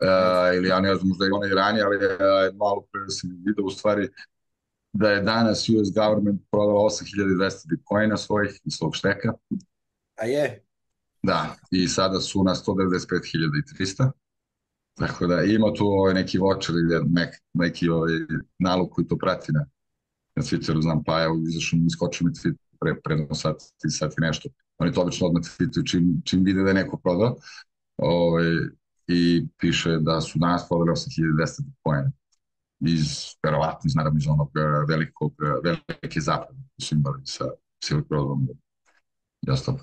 E, ili ja ne znam, možda i onaj ranije, ali e, malo pre sam vidio u stvari da je danas US government prodao 8200 bitcoina svojih i svog šteka. A je? Da, i sada su na 195.300. Tako da ima tu ovaj neki voucher ili neki ovaj nalog koji to prati na, na Twitteru, znam, pa evo izašao mi iskočio mi tweet pre, predno sat, nešto. Oni to obično odmah tweetuju čim, čim vide da je neko prodao. Ovaj, i piše da su danas fotografi sa poena. Iz, verovatno, iz, naravno, iz onog eh, velikog, eh, velike zapadne koji su imali sa Silk Roadom i ostalo.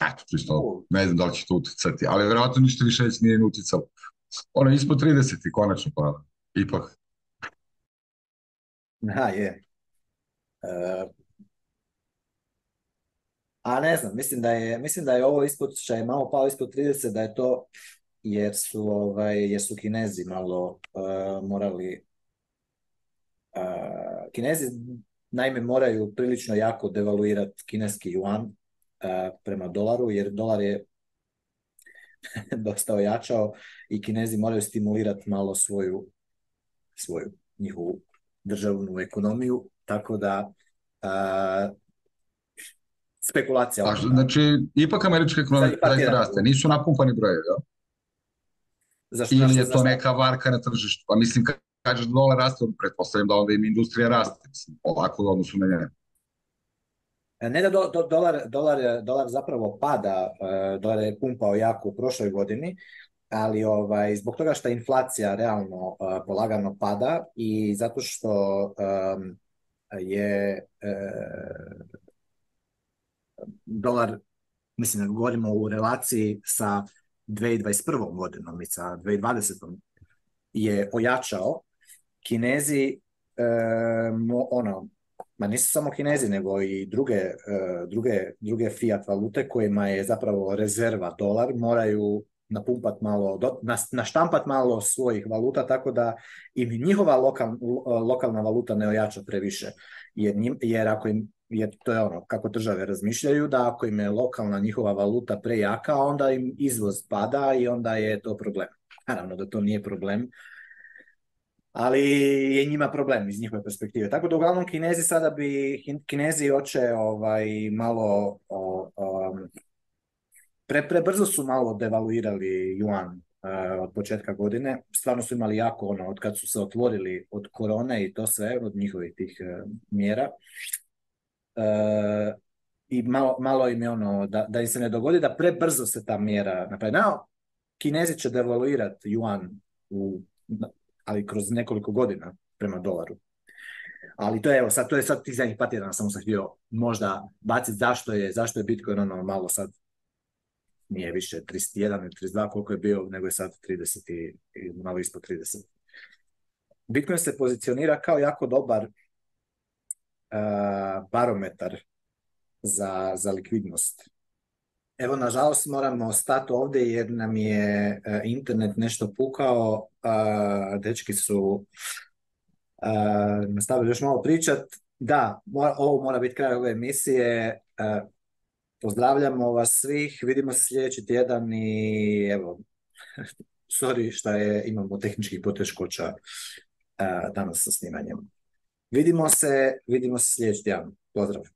Eto, čisto, ne znam da li će to uticati, ali verovatno ništa više već nije uticalo. Ono, ispod 30 i konačno, pa ipak. Aha, je. Uh, a ne znam, mislim da je, mislim da je ovo ispod, što je malo pao ispod 30, da je to jer su, ovaj, jer su kinezi malo eh, morali uh, kinezi naime moraju prilično jako devaluirati kineski yuan eh, prema dolaru jer dolar je dosta ojačao i kinezi moraju stimulirati malo svoju, svoju njihovu državnu ekonomiju tako da spekulacija. Pa, znači, ipak američka ekonomija raste, nisu napumpani brojevi, jel? Zašto, Ili je to neka varka na tržištu? Pa mislim, kad kažeš dolar raste, pretpostavljam da onda im industrija raste, mislim, ovako u odnosu na njene. E, ne da do, do, dolar, dolar, dolar zapravo pada, e, dolar je pumpao jako u prošloj godini, ali ovaj, zbog toga što inflacija realno e, polagano pada i zato što um, je dolar, mislim, govorimo u relaciji sa 2021. godinom i sa 2020. je ojačao, Kinezi, ono, ma nisu samo Kinezi, nego i druge, eh, druge, druge fiat valute kojima je zapravo rezerva dolar, moraju napumpat malo, naštampat malo svojih valuta, tako da im njihova lokal, eh, lokalna valuta ne ojača previše. Jer, njim, jer ako im jer to je ono kako države razmišljaju, da ako im je lokalna njihova valuta prejaka, onda im izvoz pada i onda je to problem. Naravno da to nije problem, ali je njima problem iz njihove perspektive. Tako da uglavnom Kinezi sada bi, Kinezi hoće ovaj, malo, um, pre, prebrzo su malo devaluirali Juan eh, od početka godine. Stvarno su imali jako ono, od kad su se otvorili od korone i to sve, od njihovih tih eh, mjera Eh, i malo, malo im je ono, da, da im se ne dogodi da prebrzo se ta mjera napravi. No, Kinezi će devaluirati juan, u, ali kroz nekoliko godina prema dolaru. Ali to je, evo, sad, to je sad tih zadnjih par samo sam htio možda baciti zašto je, zašto je Bitcoin ono malo sad nije više 31 ili 32 koliko je bio, nego je sad 30 i, i malo ispod 30. Bitcoin se pozicionira kao jako dobar E, barometar za, za likvidnost. Evo, nažalost, moramo stati ovdje jer nam je e, internet nešto pukao. Dečki su nastavili još malo pričat. Da, ovo mora biti kraj ove emisije. E, pozdravljamo vas svih. Vidimo se sljedeći tjedan i evo, sorry što je, imamo tehničkih poteškoća danas sa snimanjem. Vidimo se, vidimo se sljedeći dan. Pozdrav.